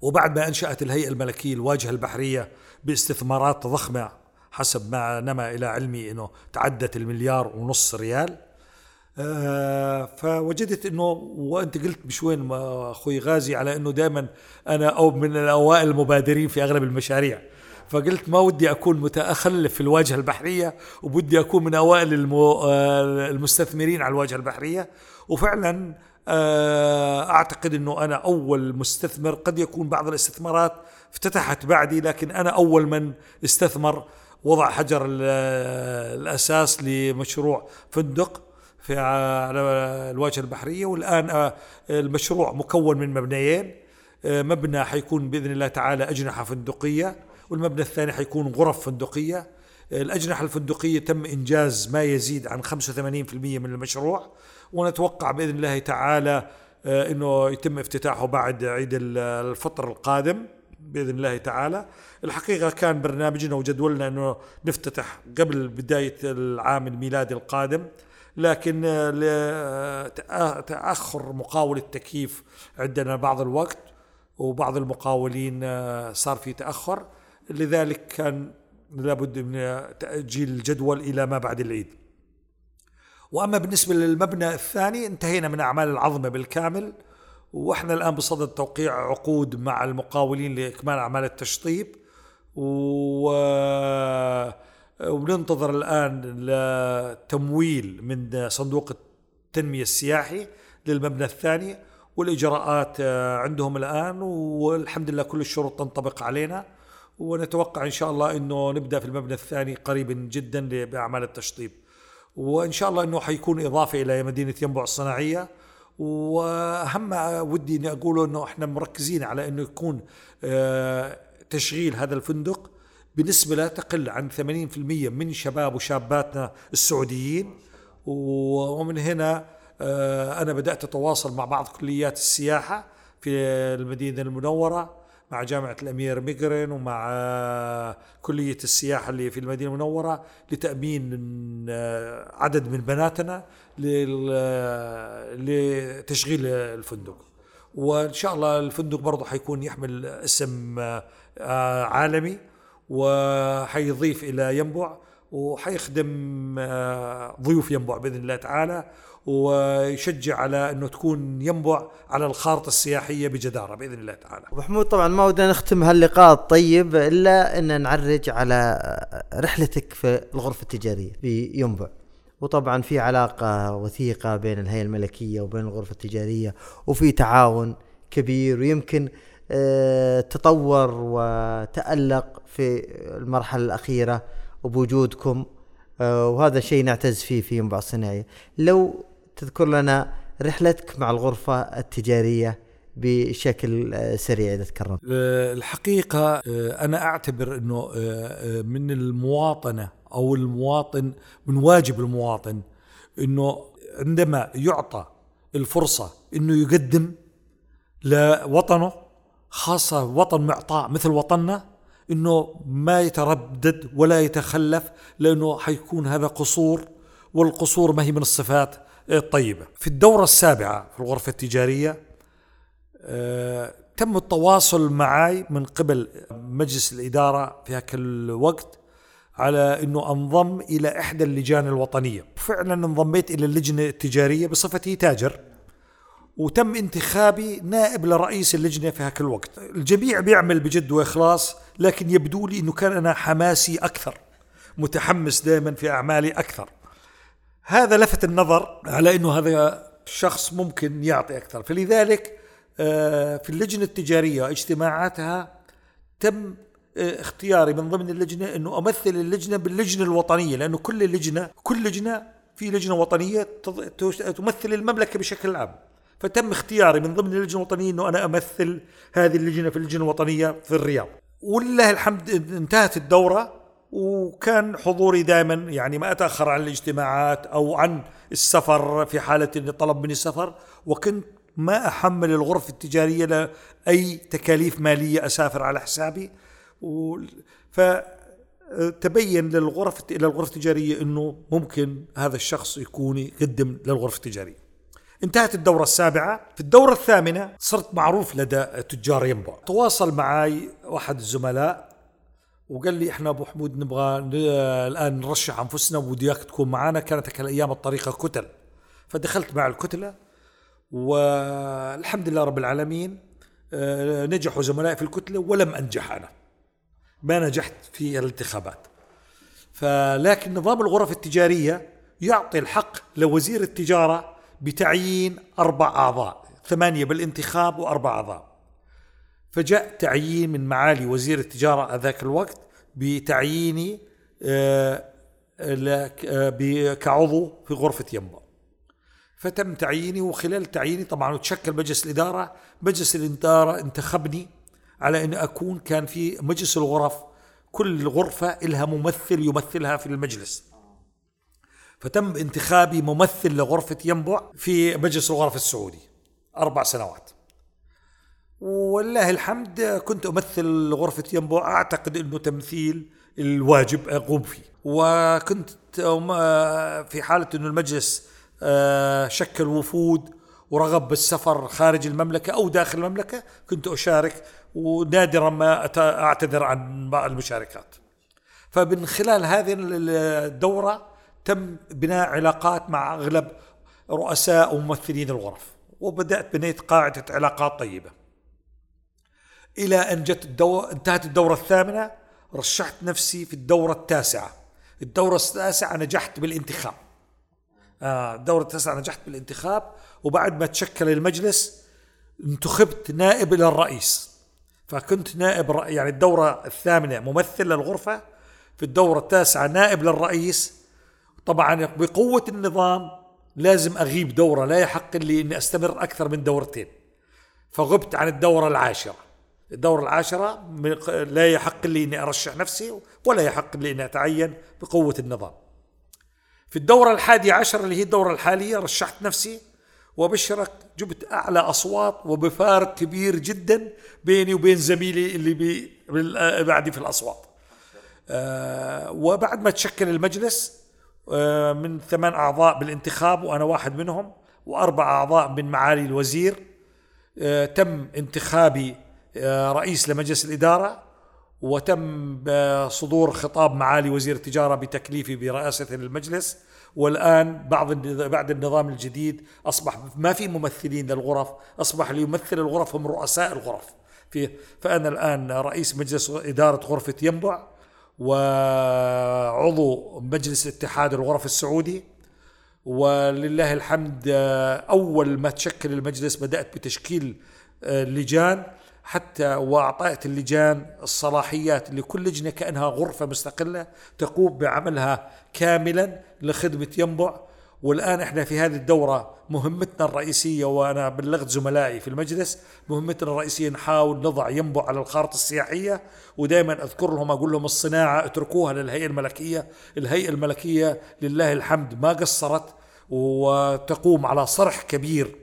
وبعد ما أنشأت الهيئة الملكية الواجهة البحرية باستثمارات ضخمة حسب ما نما إلى علمي إنه تعدت المليار ونص ريال. آه فوجدت إنه وأنت قلت بشوين أخوي غازي على إنه دائما أنا أو من الأوائل المبادرين في أغلب المشاريع. فقلت ما ودي أكون متخلف في الواجهة البحرية وبدي أكون من أوائل آه، المستثمرين على الواجهة البحرية. وفعلا آه، أعتقد إنه أنا أول مستثمر قد يكون بعض الاستثمارات افتتحت بعدي لكن أنا أول من استثمر وضع حجر الأساس لمشروع فندق في على الواجهة البحرية. والآن آه، المشروع مكون من مبنيين. مبنى حيكون بإذن الله تعالى أجنحة فندقية. والمبنى الثاني حيكون غرف فندقية. الأجنحة الفندقية تم إنجاز ما يزيد عن 85% من المشروع ونتوقع بإذن الله تعالى آه، أنه يتم افتتاحه بعد عيد الفطر القادم بإذن الله تعالى. الحقيقة كان برنامجنا وجدولنا إنه نفتتح قبل بداية العام الميلادي القادم لكن آه، تأخر مقاول التكييف عندنا بعض الوقت وبعض المقاولين آه، صار في تأخر. لذلك كان لابد من تأجيل الجدول إلى ما بعد العيد. وأما بالنسبة للمبنى الثاني انتهينا من أعمال العظمة بالكامل وإحنا الآن بصدد توقيع عقود مع المقاولين لإكمال أعمال التشطيب و... وبننتظر الآن لتمويل من صندوق التنمية السياحي للمبنى الثاني والإجراءات عندهم الآن والحمد لله كل الشروط تنطبق علينا. ونتوقع إن شاء الله إنه نبدأ في المبنى الثاني قريبا جدا باعمال التشطيب. وإن شاء الله إنه حيكون إضافة إلى مدينة ينبع الصناعية. وأهم ما ودي إني أقوله إنه إحنا مركزين على إنه يكون آه، تشغيل هذا الفندق بنسبة لا تقل عن 80% من شباب وشاباتنا السعوديين. ومن هنا آه، أنا بدأت أتواصل مع بعض كليات السياحة في المدينة المنورة. مع جامعة الأمير ميغرين ومع كلية السياحة اللي في المدينة المنورة لتأمين عدد من بناتنا لتشغيل الفندق. وإن شاء الله الفندق برضه حيكون يحمل اسم آه، عالمي وحيضيف إلى ينبع وحيخدم آه، ضيوف ينبع بإذن الله تعالى. ويشجع على أنه تكون ينبع على الخارطة السياحية بجدارة بإذن الله تعالى. أبو حمود طبعا ما ودنا نختم هاللقاء الطيب إلا أن نعرج على رحلتك في الغرفة التجارية في ينبع. وطبعا في علاقة وثيقة بين الهيئة الملكية وبين الغرفة التجارية وفي تعاون كبير ويمكن آه، تطور وتألق في المرحلة الأخيرة وبوجودكم آه، وهذا شيء نعتز فيه في ينبع الصناعية لو تذكر لنا رحلتك مع الغرفة التجارية بشكل آه، سريع إذا تكرمت آه، الحقيقة أنا أعتبر أنه من المواطنة أو المواطن من واجب المواطن أنه عندما يعطى الفرصة أنه يقدم لوطنه خاصة وطن معطاء مثل وطننا إنه ما يتردد ولا يتخلف لأنه حيكون هذا قصور والقصور ما هي من الصفات. الطيبة. في الدورة السابعة في الغرفة التجارية آه تم التواصل معي من قبل مجلس الإدارة في هاك الوقت على إنه أنضم إلى إحدى اللجان الوطنية، فعلا انضميت إلى اللجنة التجارية بصفتي تاجر وتم انتخابي نائب لرئيس اللجنة في هاك الوقت. الجميع بيعمل بجد وإخلاص لكن يبدو لي إنه كان أنا حماسي أكثر متحمس دائما في أعمالي أكثر. هذا لفت النظر على إنه هذا شخص ممكن يعطي أكثر. فلذلك آه، في اللجنة التجارية اجتماعاتها تم آه، اختياري من ضمن اللجنة إنه أمثل اللجنة باللجنة الوطنية لأنه كل لجنة كل لجنة في لجنة وطنية تمثل المملكة بشكل عام. فتم اختياري من ضمن اللجنة الوطنية إنه أنا أمثل هذه اللجنة في اللجنة الوطنية في الرياض. ولله الحمد انتهت الدورة. وكان حضوري دائما يعني ما أتأخر عن الاجتماعات أو عن السفر في حالة إني طلب مني السفر وكنت ما أحمل الغرف التجارية لأي تكاليف مالية أسافر على حسابي. فتبين للغرف إلى الغرف التجارية إنه ممكن هذا الشخص يكون يقدم للغرف التجارية. انتهت الدورة السابعة. في الدورة الثامنة صرت معروف لدى تجار ينبع. تواصل معي واحد الزملاء وقال لي إحنا أبو حمود نبغى الآن نرشح أنفسنا وبدي اياك تكون معنا كانت الأيام الطريقة كتل. فدخلت مع الكتلة والحمد لله رب العالمين آه، نجحوا زملائي في الكتلة ولم أنجح أنا. ما نجحت في الانتخابات. فلكن نظام الغرف التجارية يعطي الحق لوزير التجارة بتعيين أربع أعضاء ثمانية بالانتخاب وأربع أعضاء. فجاء تعيين من معالي وزير التجارة ذاك الوقت بتعييني آه، آه، كعضو في غرفة ينبع فتم تعييني وخلال تعييني طبعا وتشكل مجلس الإدارة مجلس الإدارة انتخبني على أن أكون كان في مجلس الغرف. كل غرفة لها ممثل يمثلها في المجلس. فتم انتخابي ممثل لغرفة ينبع في مجلس الغرف السعودي. أربع سنوات. ولله الحمد كنت أمثل غرفة ينبع أعتقد أنه تمثيل الواجب أقوم فيه. وكنت في حالة أنه المجلس آه، شكل وفود ورغب بالسفر خارج المملكة أو داخل المملكة كنت أشارك ونادرا ما أعتذر عن المشاركات. فمن خلال هذه الدورة تم بناء علاقات مع أغلب رؤساء وممثلين الغرف وبدأت بنيت قاعدة علاقات طيبة. إلى أن جت الدورة انتهت الدورة الثامنة رشحت نفسي في الدورة التاسعة. الدورة التاسعة نجحت بالانتخاب. آه الدورة التاسعة نجحت بالانتخاب وبعد ما تشكل المجلس انتخبت نائب إلى الرئيس. فكنت نائب يعني الدورة الثامنة ممثل للغرفة في الدورة التاسعة نائب للرئيس. طبعا بقوة النظام لازم أغيب دورة لا يحق لي أني أستمر أكثر من دورتين. فغبت عن الدورة العاشرة. الدورة العاشرة لا يحق لي أني أرشح نفسي ولا يحق لي أني أتعين بقوة النظام. في الدورة الحادية عشر اللي هي الدورة الحالية رشحت نفسي وبشرك جبت أعلى أصوات وبفارق كبير جدا بيني وبين زميلي اللي بي بعدي في الأصوات. آه وبعد ما تشكل المجلس آه من ثمان أعضاء بالانتخاب وأنا واحد منهم وأربع أعضاء من معالي الوزير آه تم انتخابي رئيس لمجلس الإدارة وتم صدور خطاب معالي وزير التجارة بتكليفي برئاسة المجلس. والآن بعض بعد النظام الجديد أصبح ما في ممثلين للغرف أصبح اللي يمثل الغرف هم رؤساء الغرف. في فأنا الآن رئيس مجلس إدارة غرفة ينبع وعضو مجلس اتحاد الغرف السعودي. ولله الحمد آه، أول ما تشكل المجلس بدأت بتشكيل آه، لجان. حتى واعطيت اللجان الصلاحيات لكل لجنة كأنها غرفة مستقلة تقوم بعملها كاملا لخدمة ينبع. والآن إحنا في هذه الدورة مهمتنا الرئيسية وأنا بلغت زملائي في المجلس مهمتنا الرئيسية نحاول نضع ينبع على الخارطة السياحية ودائما أذكر لهم أقول لهم الصناعة اتركوها للهيئة الملكية، الهيئة الملكية لله الحمد ما قصرت وتقوم على صرح كبير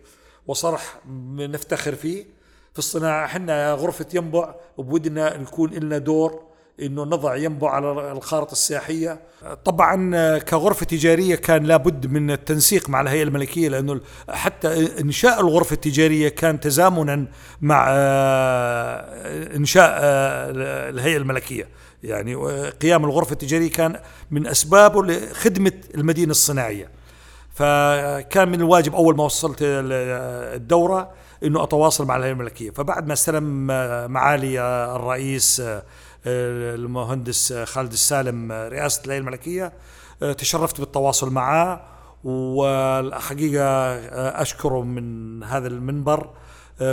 وصرح نفتخر فيه. في الصناعة. إحنا غرفة ينبع بودنا نكون لنا دور إنه نضع ينبع على الخارطة السياحية. طبعا كغرفة تجارية كان لابد من التنسيق مع الهيئة الملكية لأنه حتى إنشاء الغرفة التجارية كان تزامنا مع آه، إنشاء آه، الهيئة الملكية. يعني قيام الغرفة التجارية كان من أسبابه لخدمة المدينة الصناعية. فكان من الواجب أول ما وصلت الدورة إنه أتواصل مع الهيئة الملكية فبعد ما استلم معالي الرئيس المهندس خالد السالم رئاسة الهيئة الملكية تشرفت بالتواصل معه والحقيقة أشكره من هذا المنبر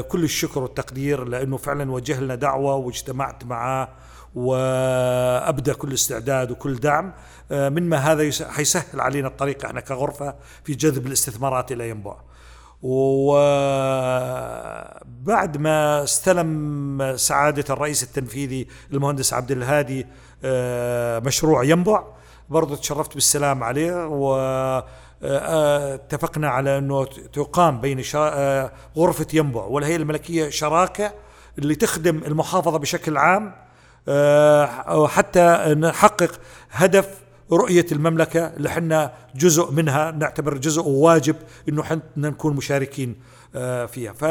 كل الشكر والتقدير لأنه فعلا وجه لنا دعوة واجتمعت معه وابدا كل استعداد وكل دعم آه، مما هذا يس- حيسهل علينا الطريق إحنا كغرفة في جذب الاستثمارات إلى ينبع. وبعد ما استلم سعادة الرئيس التنفيذي المهندس عبد الهادي آه، مشروع ينبع برضو تشرفت بالسلام عليه و آه، اتفقنا على أنه تقام بين آه، غرفة ينبع والهيئه الملكية شراكة اللي تخدم المحافظة بشكل عام آه، حتى نحقق هدف رؤية المملكة اللي حنا جزء منها نعتبر جزء واجب إنه حنا نكون مشاركين آه، فيها. ف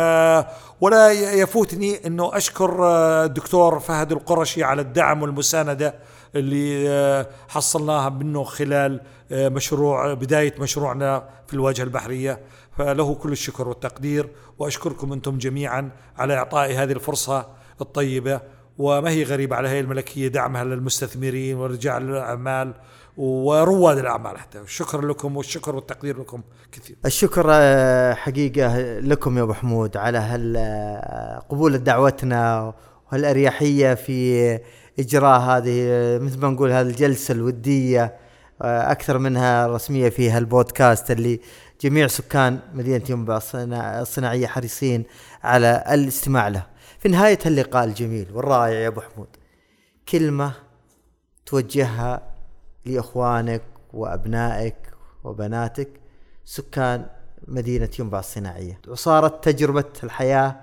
ولا يفوتني إنه أشكر آه، الدكتور فهد القرشي على الدعم والمساندة اللي آه، حصلناها منه خلال آه، مشروع بداية مشروعنا في الواجهة البحرية. فله كل الشكر والتقدير وأشكركم أنتم جميعا على اعطائي هذه الفرصة الطيبة. وما هي غريبة على الهيئة الملكية دعمها للمستثمرين ورجال الأعمال ورواد الأعمال حتى. شكرا لكم والشكر والتقدير لكم كثير. الشكر آه، حقيقة لكم يا أبو حمود على هال آه، قبول دعوتنا وهالأريحية في إجراء هذه آه، مثل ما نقول هذه الجلسة الودية آه، أكثر منها رسمية في هالبودكاست اللي جميع سكان مدينة ينبع الصنا- الصناعية حريصين على الاستماع له. في نهاية اللقاء الجميل والرائع يا أبو حمود كلمة توجهها لإخوانك وأبنائك وبناتك سكان مدينة ينبع الصناعية. وصارت تجربة الحياة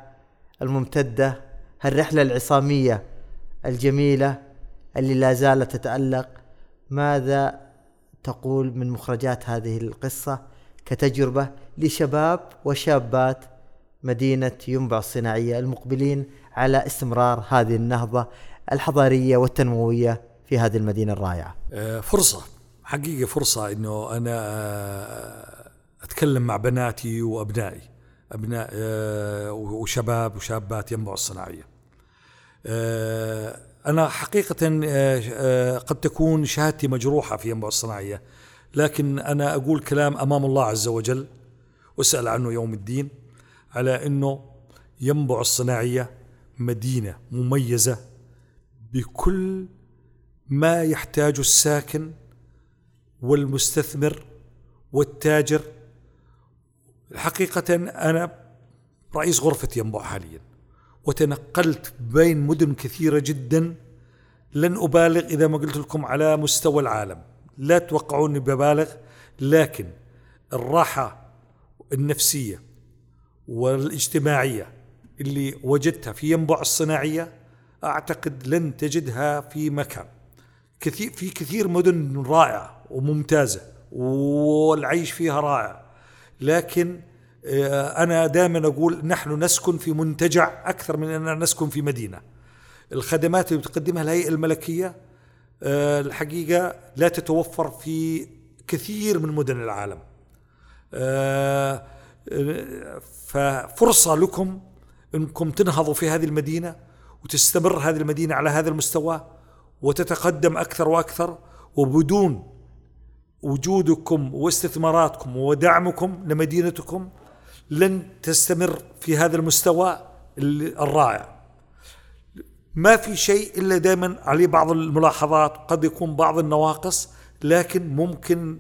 الممتدة هالرحلة العصامية الجميلة اللي لا زالت تتألق. ماذا تقول من مخرجات هذه القصة كتجربة لشباب وشابات مدينة ينبع الصناعية المقبلين على استمرار هذه النهضة الحضارية والتنموية؟ في هذه المدينة الرائعة؟ آه، فرصة حقيقة فرصة إنه أنا آه، أتكلم مع بناتي وأبنائي أبناء آه، وشباب وشابات ينبع الصناعية. أنا حقيقة قد تكون شهادتي مجروحة في ينبع الصناعية لكن أنا أقول كلام أمام الله عز وجل وأسأل عنه يوم الدين على إنه ينبع الصناعية مدينة مميزة بكل ما يحتاج الساكن والمستثمر والتاجر. حقيقة أنا رئيس غرفة ينبع حاليا وتنقلت بين مدن كثيرة جدا. لن أبالغ إذا ما قلت لكم على مستوى العالم. لا توقعوني ببالغ لكن الراحة النفسية والاجتماعية اللي وجدتها في ينبع الصناعية أعتقد لن تجدها في مكان. كثير في كثير مدن رائعة وممتازة والعيش فيها رائع. لكن آه، أنا دائما أقول نحن نسكن في منتجع أكثر من أننا نسكن في مدينة. الخدمات اللي بتقدمها الهيئة الملكية آه، الحقيقة لا تتوفر في كثير من مدن العالم. آه، ففرصة لكم إنكم تنهضوا في هذه المدينة وتستمر هذه المدينة على هذا المستوى. وتتقدم أكثر وأكثر وبدون وجودكم واستثماراتكم ودعمكم لمدينتكم لن تستمر في هذا المستوى ال- الرائع. ما في شيء إلا دائما عليه بعض الملاحظات قد يكون بعض النواقص لكن ممكن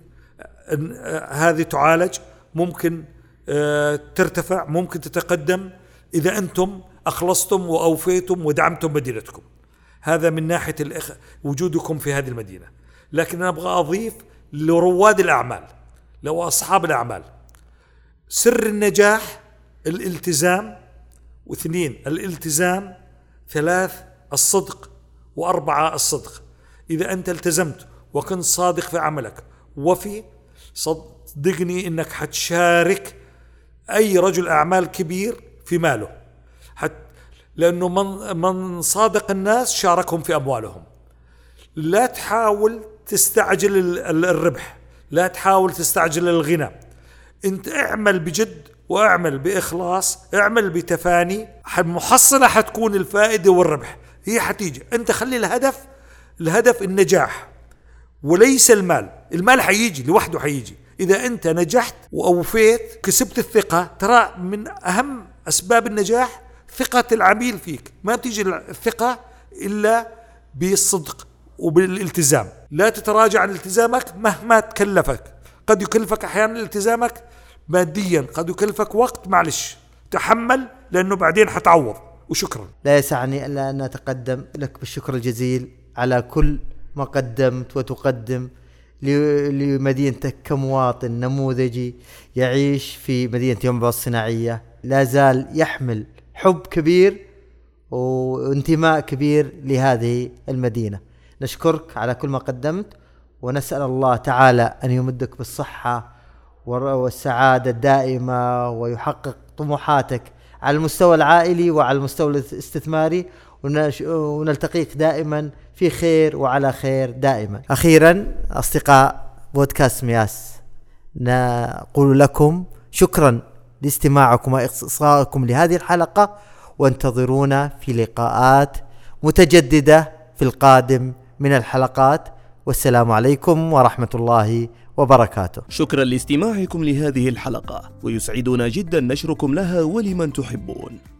هذه تعالج ممكن آه، ترتفع ممكن تتقدم إذا أنتم أخلصتم وأوفيتم ودعمتم مدينتكم. هذا من ناحية الإخ... وجودكم في هذه المدينة. لكن أنا أبغى أضيف لرواد الأعمال لو أصحاب الأعمال. سر النجاح الالتزام واثنين الالتزام ثلاث الصدق وأربعة الصدق. إذا أنت التزمت وكنت صادق في عملك وفي صدقني أنك حتشارك أي رجل أعمال كبير في ماله. حت لأنه من, من صادق الناس شاركهم في أموالهم. لا تحاول تستعجل ال- ال- الربح لا تحاول تستعجل الغنى. أنت اعمل بجد وأعمل بإخلاص اعمل بتفاني. المحصله حتكون الفائدة والربح هي حتيجي. أنت خلي الهدف الهدف النجاح وليس المال. المال حيجي لوحده حيجي إذا أنت نجحت وأوفيت كسبت الثقة ترى من أهم أسباب النجاح ثقة العميل فيك. ما بتيجي الثقة إلا بالصدق وبالالتزام. لا تتراجع عن التزامك مهما تكلفك. قد يكلفك أحيانا التزامك ماديا قد يكلفك وقت معلش. تحمل لأنه بعدين حتعوض. وشكرا. لا يسعني إلا أن أتقدم لك بالشكر الجزيل على كل ما قدمت وتقدم لمدينتك كمواطن نموذجي يعيش في مدينة ينبع الصناعية. لا زال يحمل حب كبير وانتماء كبير لهذه المدينة. نشكرك على كل ما قدمت ونسأل الله تعالى أن يمدك بالصحة والسعادة الدائمة ويحقق طموحاتك على المستوى العائلي وعلى المستوى الاستثماري. ونلتقيك دائما في خير وعلى خير دائما. أخيرا أصدقاء بودكاست مياس نقول لكم شكرا. لاستماعكم وإصغائكم لهذه الحلقة وانتظرونا في لقاءات متجددة في القادم من الحلقات. والسلام عليكم ورحمة الله وبركاته. شكرا لاستماعكم لهذه الحلقة ويسعدنا جدا نشركم لها ولمن تحبون.